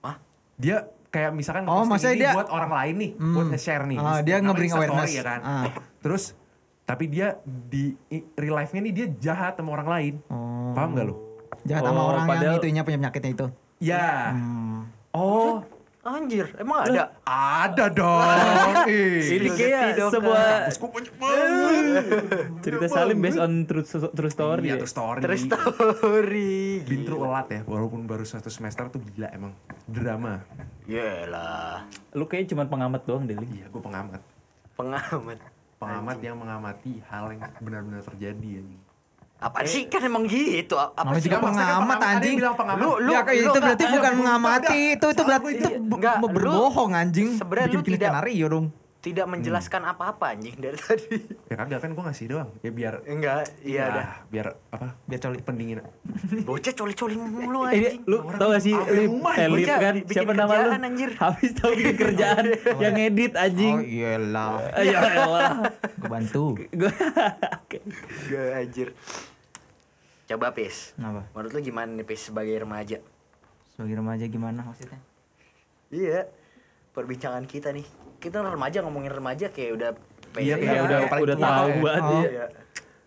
Hah? Dia kayak misalkan Oh, maksudnya ini dia- buat orang lain nih, Hmm. buat nge-share nih. Ah, dia nge-bring awareness. ya kan. Ah. Terus tapi dia di real life-nya nih dia jahat sama orang lain. Oh. Paham gak lu? Jahat sama Oh, orang yang padahal- itunya punya penyakitnya itu. Ya. Hmm. Oh, anjir emang ada Ada dong. Ini kayak sebuah banget. cerita Salim based on true, true story. Iya, ya. terus story. terus story Been through a lot ya, walaupun baru satu semester tuh gila emang. Drama. Yalah Lu kayak cuma pengamat doang deh, Ling. Iya, gue pengamat. pengamat Pengamat yang mengamati hal yang benar-benar terjadi anjing. Apa sih? Kan emang gitu. Apa Namanya sih? juga pengamat anjing. Lu- lu- ya itu berarti bukan mengamati, itu itu berarti itu? berbohong anjing. sebenarnya lu tidak- skenario dong. Tidak menjelaskan apa-apa anjing dari tadi Ya kagak kan gue ngasih doang. Ya biar enggak iya ya, dah biar apa? Biar coli. pendingin. bocah coli-coli mulu Eh, anjing lu tau gak sih Lip, rumah eh, Lip bocah, kan bikin siapa nama lu? anjir. Habis tau bikin kerjaan yang edit anjing. Oh iyalah. Ya elah. Gue bantu. Gua anjir coba pis Kenapa? menurut lu gimana nih pis sebagai remaja Sebagai remaja gimana maksudnya? iya perbincangan kita nih kita remaja ngomongin remaja kayak udah Iya, ya Iya, udah paling udah tahu banget Oh. dia. Iya.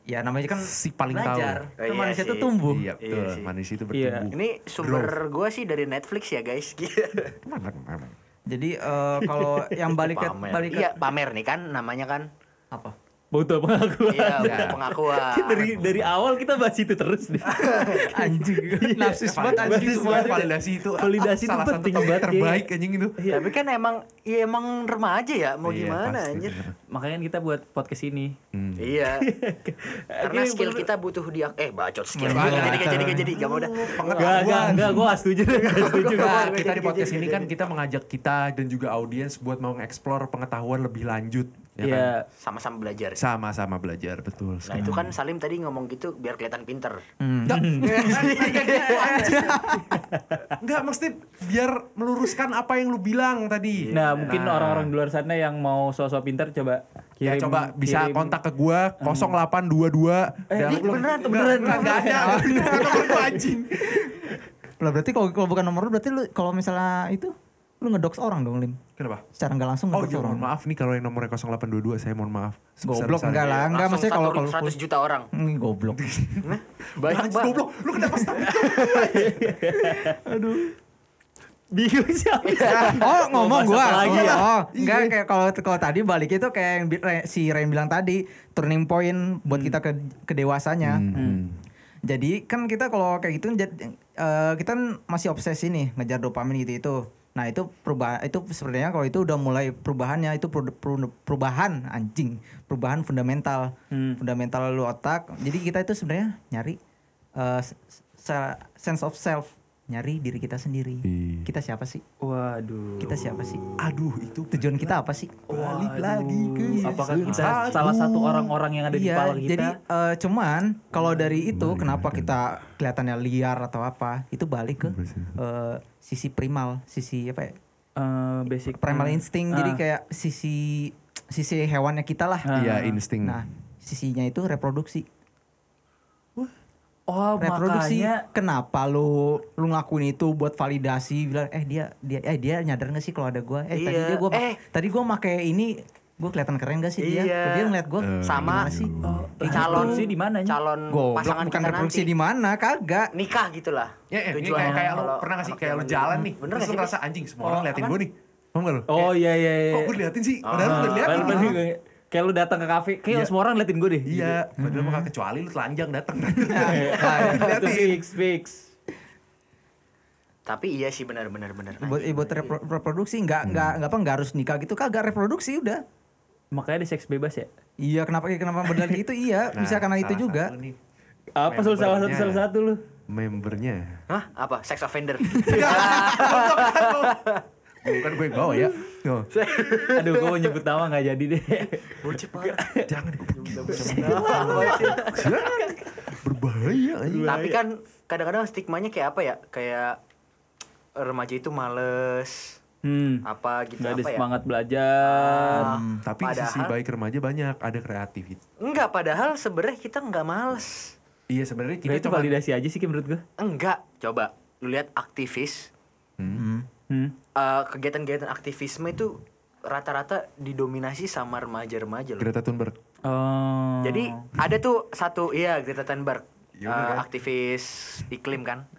Ya namanya kan Si paling belajar. Oh, Kan iya manusia itu tumbuh. Iya, betul. Iya sih. Manusia itu Iya. bertumbuh. ini sumber gua sih dari Netflix ya guys Jadi eh, kalau yang balik ke pamer balik ke iya pamer nih kan namanya kan apa? Butuh pengakuan. Iya, Iya. pengakuan. dari dari awal kita bahas itu terus deh. anjing narsis banget anjing Validasi, semua validasi itu Validasi itu salah satu penting banget, terbaik anjing itu. Tapi kan emang ya emang remaja ya, mau Iya, gimana pasti, anjir. Makanya kita buat podcast ini. Hmm. Iya. Karena skill kita butuh dia eh bacot skill. Bacot. Gak jadi gak jadi gak jadi gak mau dah. Gak, gak, gak, gue gak setuju gak setuju. Kita di podcast ini kan kita mengajak kita dan juga audiens buat mau nge-explore pengetahuan lebih lanjut. Ya kan? Iya, Sama-sama belajar. Sama-sama belajar, betul. Nah itu kan Salim tadi ngomong gitu biar kelihatan pinter. Enggak, mesti biar meluruskan apa yang lu bilang tadi. Nah, mungkin orang-orang di luar sana yang mau sosok pintar coba Ya kirim. coba bisa kirim- kontak ke gua 0822 Eh, Dan ini lu- beneran, Nggak, beneran. Enggak enggak ada. Nomor anjing. lah berarti kalau kalau bukan nomor lu berarti lu kalau misalnya itu lu ngedox orang dong lim Kenapa? secara nggak langsung Oh iya, orang mohon maaf nih kalau yang nomornya 0822 saya mohon maaf. goblok enggak lah enggak Langsung maksudnya kalau satu kalau 100 juta orang. Hmm, goblok Banyak Anjing, banget. goblok. Lu kenapa stop? Bingung siapa? oh ngomong bahas gua apa lagi oh, ya? oh enggak kayak kalau kalau tadi balik itu kayak yang bi- Re- si Ren bilang tadi turning point buat kita ke kedewasanya Hmm. Jadi kan kita kalau kayak gitu jad- eh, kita kan masih obsesi nih ngejar dopamin gitu itu. Nah itu perubahan itu sebenarnya kalau itu udah mulai perubahannya itu peru- peru- perubahan anjing perubahan fundamental Hmm. fundamental lu otak. Jadi kita itu sebenarnya nyari se- sense of self nyari diri kita sendiri. Iya. Kita siapa sih? Waduh. Kita siapa sih? Aduh, itu Tujuan kita apa sih? balik lagi ke Apakah kita satu. salah satu orang-orang yang ada di iya, kepala kita? jadi eh, cuman kalau dari itu kenapa kita kelihatannya liar atau apa? Itu balik ke eh, sisi primal, sisi apa ya? Eh, basic Primal insting. Jadi Ah. kayak sisi sisi hewannya kita lah. Iya, insting. Nah, sisinya itu reproduksi. Oh, reproduksi. makanya Kenapa lu lu ngelakuin itu buat validasi bilang eh dia dia eh dia nyadar gak sih kalau ada gua? Eh tadi Iya. dia gua Eh. tadi gua pakai ini gua kelihatan keren gak sih dia? Iya. Dia ngeliat gua Sama gimana sih? Oh, di calon reproduksi di mana, calon Goblok pasangan bukan kita reproduksi di mana? Kagak. Nikah gitulah. Ya, ya, ini Tujuannya kayak, kayak lu kalau pernah gak sih kayak lu zaman jalan nih, Bener terus sih? ngerasa anjing semua orang Oh, liatin apaan? gue nih. Paham gak lu? Oh iya iya iya. Kok gue liatin sih? Padahal lu gak Kayak lu datang ke kafe, kayak Iya. semua orang liatin gue deh. Iya, padahal bakal kecuali lu telanjang datang. Nah, itu fix fix. Tapi iya sih benar-benar benar. buat buat repro- reproduksi nggak nggak nggak apa nggak harus nikah gitu kagak reproduksi udah Makanya ada seks bebas ya. iya kenapa kenapa modal gitu iya bisa karena itu juga nih, Apa salah satu salah satu lu? Membernya. Hah? Apa? Sex offender. Bukan gue yang bawa ya. Aduh, gue mau nyebut nama nggak jadi deh. Bocil parah. Jangan Berbahaya. Tapi kan kadang-kadang stigmanya kayak apa ya? Kayak remaja itu males Hmm. apa gitu Gak ada apa ya? semangat belajar. Ah, Tapi padahal, sisi baik remaja banyak, ada kreativitas. Enggak, padahal sebenarnya kita enggak males. Iya sebenarnya kita itu cuma validasi aja sih menurut gue. Enggak, coba lu lihat aktivis Hmm. Eh, kegiatan-kegiatan aktivisme itu rata-rata didominasi sama remaja-remaja loh. Greta Thunberg. Oh. Jadi ada tuh satu iya Greta Thunberg kan? aktivis iklim kan.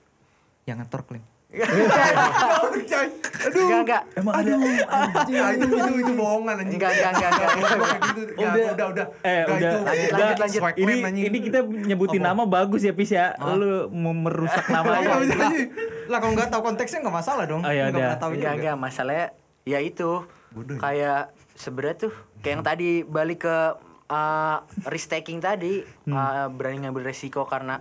yang ngetor klaim Enggak enggak. emang ada Ah, itu itu itu bohongan anjing. Enggak enggak enggak enggak. Gitu. Ya, Udah. udah udah. Eh, udah. itu. Lanjut, lanjut, lanjut. Ini anjing. ini kita nyebutin nama bagus ya Pis ya. Lu merusak nama Iya, bisa aja. lah kalau nggak tahu konteksnya nggak masalah dong Oh, ya nggak udah. pernah tahu Enggak juga enggak masalahnya ya itu Bodoh ya. kayak sebenarnya tuh kayak yang tadi balik ke uh, risk taking tadi uh, berani ngambil resiko karena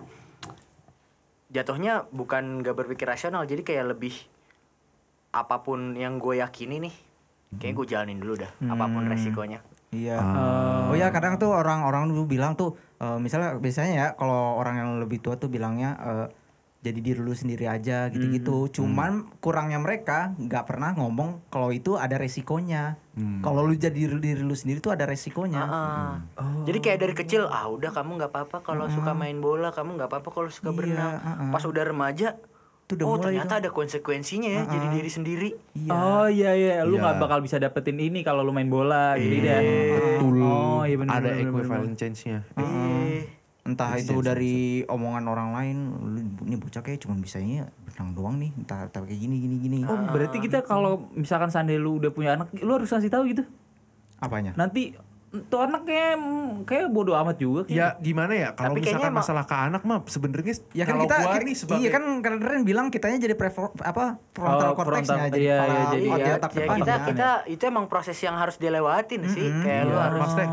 jatuhnya bukan gak berpikir rasional jadi kayak lebih apa pun yang gue yakini nih kayak gue jalanin dulu dah apa pun resikonya Iya. Ah. Oh ya kadang tuh orang-orang dulu bilang tuh eh, misalnya biasanya ya kalau orang yang lebih tua tuh bilangnya eh, jadi diri lu sendiri aja gitu-gitu. Cuman kurangnya mereka nggak pernah ngomong kalau itu ada resikonya. Kalau lu jadi diri, diri lu sendiri tuh ada resikonya. Ah, Jadi kayak dari kecil ah udah kamu nggak apa-apa kalau suka main bola, kamu nggak apa-apa kalau suka Iya, berenang. ah-ah. Pas udah remaja, Tuh udah oh mulai ternyata ada konsekuensinya ya jadi diri sendiri. Iya. Oh iya iya, lu Iya. nggak bakal bisa dapetin ini kalau lu main bola gitu ya. Betul. Oh iya benar. Ada benar, benar, equivalent change-nya. Eh, Entah itu dari omongan orang lain, lu ini bocah kayak cuma bisanya berenang doang nih, entah, entah kayak gini gini gini. Oh berarti kita kalau misalkan seandainya lu udah punya anak, lu harus kasih tahu gitu. Apanya? Nanti tuh anak kayak kayak bodoh amat juga Ya kayaknya. gimana ya kalau misalkan emang- masalah ke anak mah sebenarnya Ya kan kalau kita, gua kita- nih sebagai iya kan kalian bilang kitanya jadi prefor, apa frontal Oh, cortexnya frontal- jadi iya, kepala iya, jadi- otak Iya, ya depan kita ya. kita itu emang proses yang harus dilewatin sih. Kayak lu Iya, harus maksudnya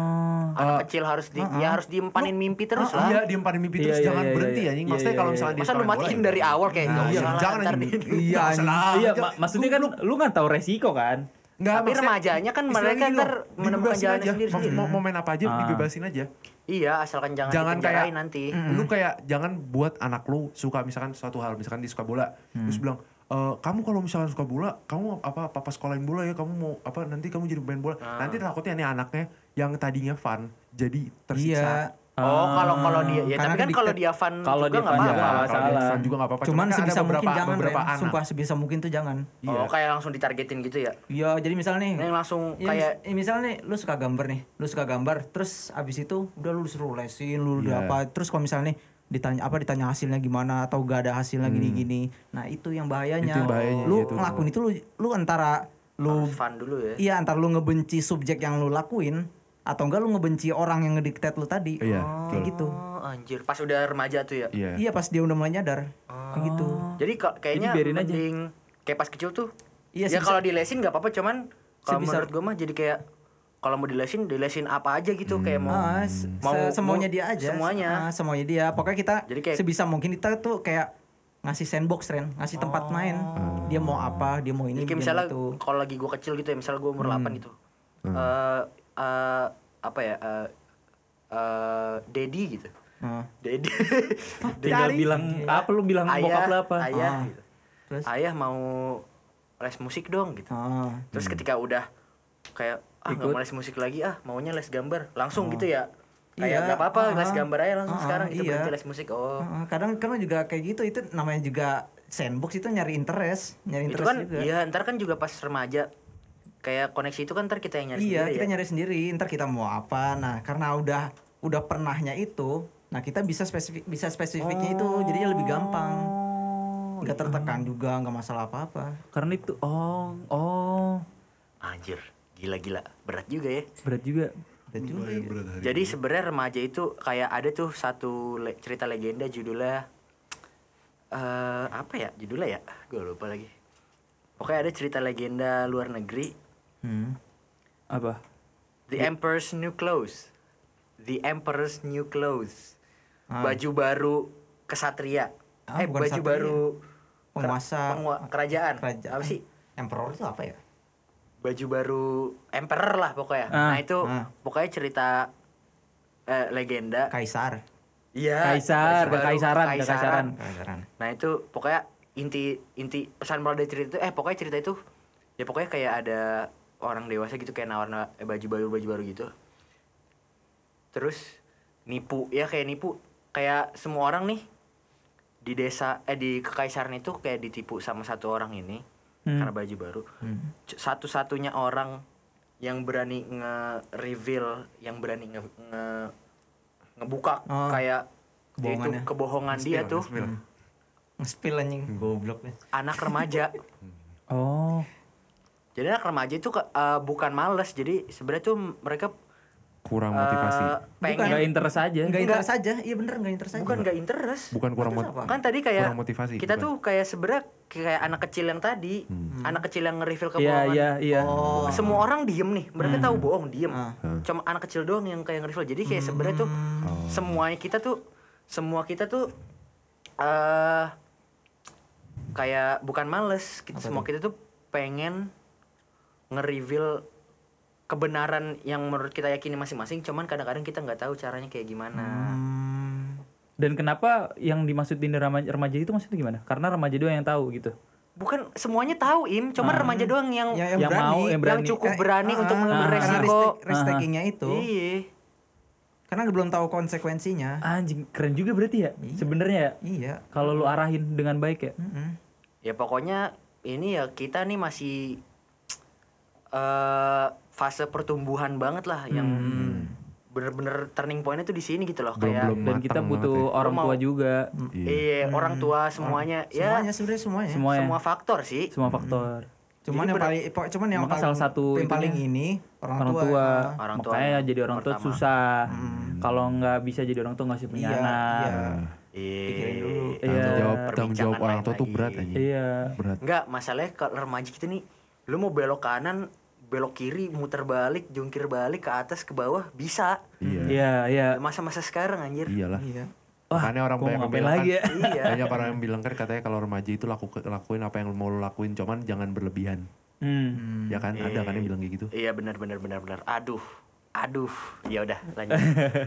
anak eh, kecil harus di ya harus diempanin mimpi terus Oh, lah. iya diempanin mimpi terus Iya, iya, jangan iya, berhenti iya. anjing. Iya, Maksudnya iya, kalau iya. misalnya dia Masa lu matiin bola, dari awal kayak Nah, iya, jangan ntar anjing. di- Iya, lah. Iya, maksudnya kan lu nggak tahu resiko kan? Nggak, Tapi remajanya kan mereka ntar loh, menemukan aja. sendiri-sendiri. Mau, mau main apa aja Ah. dibebasin aja. Iya, asalkan jangan, jangan kayak nanti. lu kayak jangan buat anak lu suka misalkan suatu hal misalkan dia suka bola terus bilang e, kamu kalau misalkan suka bola kamu apa papa sekolahin bola ya kamu mau apa nanti kamu jadi pemain bola nanti takutnya nih anaknya yang tadinya fun jadi Iya. tersiksa Oh, kalau kalau dia ya Karena tapi kan kalau dia fun Kalau juga dia nggak apa-apa. juga nggak kalau dia masalah. fun juga nggak apa-apa Cuman kan ada sebisa beberapa, mungkin jangan beberapa Ren. anak Sumpah sebisa mungkin tuh jangan. Iya. Oh, kayak langsung ditargetin gitu ya. Iya, jadi misalnya nih Yang langsung Ya, kayak mis- ya, misalnya nih, lu suka gambar nih, lu suka gambar, terus abis itu udah lu disuruh lesin, lu udah Iya. apa, terus kalau misalnya nih ditanya apa ditanya hasilnya gimana atau gak ada hasilnya gini-gini, nah itu yang bahayanya. Hmm. Itu yang bahayanya, lu itu. ngelakuin itu lu, lu antara lu fun dulu ya. iya antara lu ngebenci subjek yang lu lakuin atau enggak lu ngebenci orang yang ngediktet lu tadi. Iya, kayak betul. gitu. Oh, anjir. Pas udah remaja tuh ya. iya Iya pas dia udah mulai nyadar. Kayak gitu. Jadi ka- kayaknya Jadi biarin aja. mending kayak pas kecil tuh. Iya, ya kalau dilesin nggak apa-apa, cuman kalau menurut gue mah jadi kayak kalau mau dilesin, dilesin apa aja gitu kayak mau Ah, se- mau- se- semuanya mau- dia aja. semuanya. Ah, semuanya dia. Pokoknya kita Jadi kayak- sebisa mungkin kita tuh kayak ngasih sandbox Ren, ngasih tempat main. Dia mau apa, dia mau ini, Jadi kayak dia misalnya kalau lagi gue kecil gitu ya, misalnya gue umur Hmm. 8 gitu. Eh eh, apa ya? Eh eh, Daddy gitu. Ah. Daddy. Tinggal bilang apa lu bilang bokap ayah, lu apa? ayah Ah. gitu. Terus? Ayah mau les musik dong gitu. Ah. Terus ketika udah kayak ah nggak mau les musik lagi ah maunya les gambar langsung gitu ya Iya, kayak nggak apa-apa ah, les gambar aja langsung ah, sekarang gitu iya. berhenti les musik oh Ah, kadang kadang juga kayak gitu itu namanya juga sandbox itu nyari interest, nyari itu interest kan juga. iya ntar kan juga pas remaja kayak koneksi itu kan ntar kita yang nyari iya, sendiri kita ya. nyari sendiri, ntar kita mau apa. Nah, karena udah udah pernahnya itu, nah kita bisa spesifik bisa spesifiknya itu, jadinya lebih gampang. Oh, Nggak iya. tertekan juga, nggak masalah apa-apa. Karena itu oh oh anjir gila-gila berat juga ya berat juga. Dan juga ya. jadi sebenarnya remaja itu kayak ada tuh satu le- cerita legenda judulnya eh apa ya judulnya ya gue lupa lagi pokoknya ada cerita legenda luar negeri Hmm. Apa? The Emperor's New Clothes. The Emperor's New Clothes. Ah. Baju baru kesatria. Ah, eh bukan baju satria. baru Penguasa. pengua- kerajaan. Kerajaan. Apa sih? Emperor itu apa ya? Baju baru emperor lah pokoknya. Ah, nah, itu ah. pokoknya cerita eh, legenda. Kaisar. Iya. Kaisar, baju baru kekaisaran, kekaisaran. kekaisaran. Kaisaran. Nah, itu pokoknya inti inti pesan moral dari cerita itu eh pokoknya cerita itu ya pokoknya kayak ada orang dewasa gitu kayak nawar eh, baju baru baju baru gitu terus nipu ya kayak nipu kayak semua orang nih di desa eh di kekaisaran itu kayak ditipu sama satu orang ini Hmm. karena baju baru. Hmm. Satu-satunya orang yang berani nge-reveal yang berani nge, nge- ngebuka Oh, kayak itu kebohongan dia tuh. Nge-spill. Anjing, goblok nih. anak remaja. Oh. jadi anak remaja itu eh, bukan males. Jadi sebenarnya tuh mereka kurang eh, motivasi pengen Nggak interest aja. Enggak interest aja. Iya bener enggak interest aja. bukan nggak interest bukan kurang Terus mot- apa? kan tadi kayak kurang motivasi kita bukan. tuh kayak sebenarnya kayak anak kecil yang tadi anak kecil yang nge-reveal Iya kebohongan iya iya. Oh. semua orang diem nih mereka tahu bohong diem Ah. cuma anak kecil doang yang kayak nge-reveal jadi kayak sebenarnya tuh semuanya kita tuh semua kita tuh eh kayak bukan males kita, semua kita tuh pengen nge-reveal kebenaran yang menurut kita yakini masing-masing cuman kadang-kadang kita nggak tahu caranya kayak gimana Hmm. Dan kenapa yang dimaksudin remaja, remaja itu maksudnya gimana? Karena remaja doang yang tahu gitu. bukan semuanya tahu im cuman remaja doang yang Ya, Yang mau, yang berani. cukup Kayak- berani ah, untuk ah, mengambil resiko risk- risk takingnya itu. iya Karena belum tahu konsekuensinya. Anjing, keren juga berarti ya. Sebenarnya ya. Iya. Kalau lu arahin dengan baik ya. Mm-mm. ya pokoknya ini ya kita nih masih eh fase pertumbuhan banget lah yang bener-bener turning pointnya tuh di sini gitu loh Belum- kayak belum. Dan kita butuh banget orang tua mau- juga. Iya. iya orang tua semuanya ya Semuanya sebenarnya semuanya. Semua ya. semua faktor sih Semua faktor. Cuman Jadi yang paling cuman yang paling salah satu yang paling ini orang, orang tua. tua, ah. Orang tua makanya jadi orang tua pertama. susah kalau nggak bisa jadi orang tua nggak sih punya Iya, anak iya. Iya. Iya. Tanggung jawab, tanggung jawab orang tua tuh berat aja. iya Berat. Enggak, masalahnya kalau remaja kita nih, lu mau belok kanan, belok kiri, muter balik, jungkir balik ke atas ke bawah bisa. Iya. iya iya Masa-masa sekarang anjir. Iyalah. Iya. Wah, Makanya orang banyak yang bilang lagi ya? kan, Iya. banyak orang yang bilang kan katanya kalau remaja itu laku, lakuin apa yang mau lakuin, cuman jangan berlebihan. hmm. Ya kan, ada kan yang bilang kayak gitu. Iya benar benar benar benar. Aduh. Aduh. Ya udah, lanjut.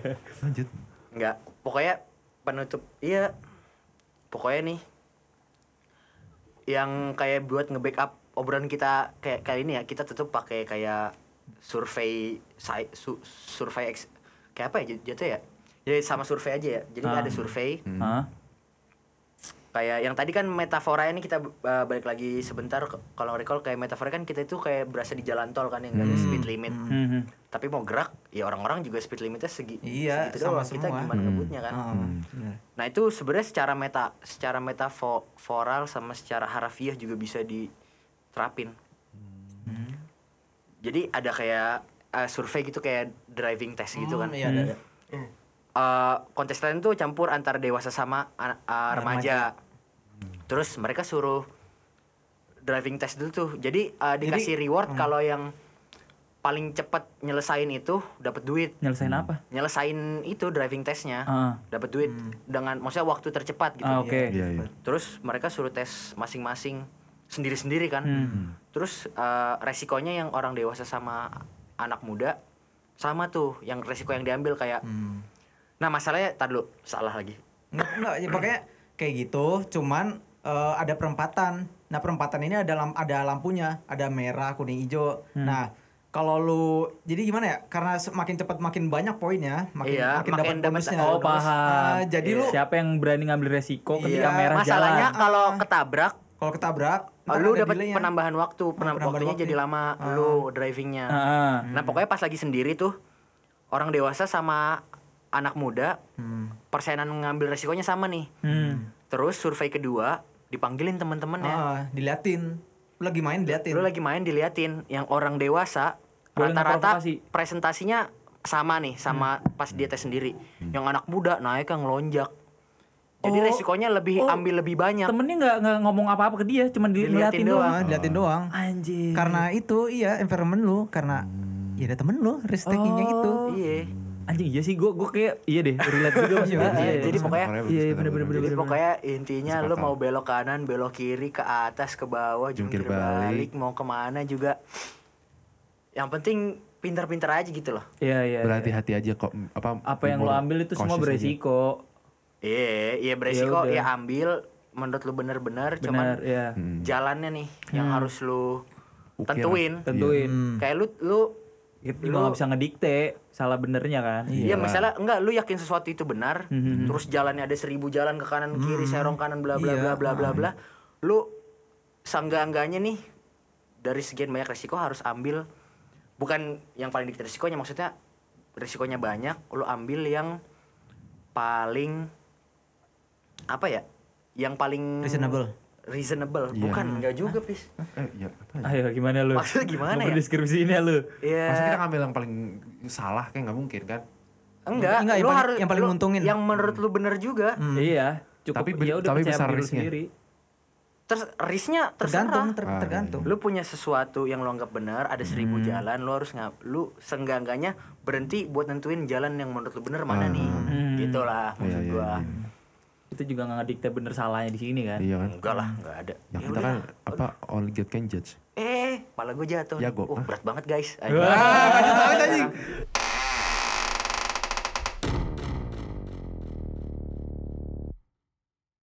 Lanjut. Enggak, pokoknya penutup iya. Pokoknya nih yang kayak buat nge-backup obrolan kita kayak kali ini ya, kita tutup pakai kayak survei su, survei ex, kayak apa ya jat- jatuh ya? Jadi sama survei aja ya. Jadi Ah. ada survei Hah? kayak yang tadi kan metafora ini kita uh, balik lagi sebentar kalau recall kayak metafora kan kita itu kayak berasa di jalan tol kan yang nggak ada speed limit. Hmm. Tapi mau gerak ya orang-orang juga speed limitnya segi Iya, segitu sama doang. Kita semua. gimana ngebutnya kan. Ah, bener. Nah itu sebenarnya secara meta secara metaforal sama secara harafiah juga bisa diterapin. Jadi ada kayak eh, survei gitu kayak driving test gitu kan. Hmm, Iya, ada, ada. Eh, kontestan itu campur antara dewasa sama an- eh, remaja. Terus mereka suruh driving test dulu tuh. Jadi eh, dikasih reward kalau yang paling cepat nyelesain itu dapat duit. Nyelesain apa? Nyelesain itu driving testnya Ah. dapat duit dengan maksudnya waktu tercepat gitu. Ah, oke. Iya, iya. Terus mereka suruh tes masing-masing sendiri-sendiri kan. Hmm. Terus eh, resikonya yang orang dewasa sama anak muda sama tuh yang resiko yang diambil kayak. Hmm. Nah masalahnya tar dulu salah lagi. Nggak, nggak, ya pokoknya kayak gitu, cuman eh, ada perempatan. Nah, perempatan ini ada ada lampunya, ada merah, kuning, hijau. Hmm. Nah, kalau lu jadi gimana ya? Karena semakin cepat makin banyak poinnya, makin Iya, makin, makin dapat bonusnya. Oh, Bonus. paham. Ah, jadi Iya. lu Siapa yang berani ngambil resiko ketika Iya, merah Masalahnya jalan? kalau Ah. ketabrak kalau ketabrak, ntar lu dapat penambahan waktu, penam- penambahan waktunya waktu. jadi lama lu drivingnya. Ah, ah. Nah pokoknya pas lagi sendiri tuh orang dewasa sama anak muda Hmm. persenan ngambil resikonya sama nih. Hmm. Terus survei kedua dipanggilin temen-temennya. Ah, diliatin. Lu lagi main diliatin. Lu lagi main diliatin yang orang dewasa rata-rata presentasinya sama nih sama pas dia tes sendiri. Yang anak muda naik yang ngelonjak. Jadi Oh, resikonya lebih oh, ambil lebih banyak. Temennya nggak nggak ngomong apa-apa ke dia, cuma Diliatin diliatin doang. doang. Diliatin doang. Anjir. Karena itu iya environment lu karena ya ada temen lu risk takingnya Oh. itu. Iya. Anjing iya sih gua gua kayak iya deh relate juga maksudnya. Iya, Iya, jadi iya. pokoknya- Makanya Iya, bagus iya, kata bener-bener, lu. Jadi bener-bener. pokoknya intinya lu mau belok kanan, belok kiri, ke atas, ke bawah, jungkir, Jungkir balik. balik. mau ke mana juga. Yang penting pintar-pintar aja gitu loh. Iya, iya. iya. Berhati-hati aja kok apa Apa yang lo ambil itu semua aja. Iya, iya beresiko udah. ya ambil menurut lu bener-bener Benar, cuman iya. Hmm. jalannya nih yang harus lu Ukir. tentuin. Tentuin. Hmm. Kayak lu lu Kita juga nggak bisa ngedikte salah benernya kan. Iya, misalnya enggak lu yakin sesuatu itu benar, Mhm. terus jalannya ada seribu jalan ke kanan ke kiri, serong kanan bla bla Iya, bla bla bla bla. Lu sangga-angganya nih dari sekian banyak resiko harus ambil bukan yang paling dikit resikonya maksudnya resikonya banyak, lu ambil yang paling apa ya? Yang paling Reasonable. Reasonable. Iya. Bukan, enggak juga, Pis. Eh, iya, apa ya? Ayo gimana lu? Maksudnya gimana ya? Deskripsinya lu. Iya. Masa kita ngambil yang paling salah kayak nggak mungkin kan? Enggak, Enggak, yang lu paling- harus yang paling lu- nguntungin. Yang menurut lu bener juga. Iya, cukup Tapi ya udah tapi besar risknya. sendiri. Terus risknya Tergantung, terserah. ter- Ah, tergantung. Lu punya sesuatu yang lu anggap benar, ada seribu Hmm. jalan, lu harus ngap, lu senggangganya berhenti buat nentuin jalan yang menurut lu bener mana nih. Hmm. Gitu lah maksud Iya, iya, gua. iya. Itu juga nggak ngedikte bener salahnya di sini kan. Iya kan? Enggak lah, enggak ada. Ya, Ya kita udah. kan apa only God can judge. Eh, pala gue jatuh. Jago. Oh, berat banget guys. Wah, lanjut, anjing.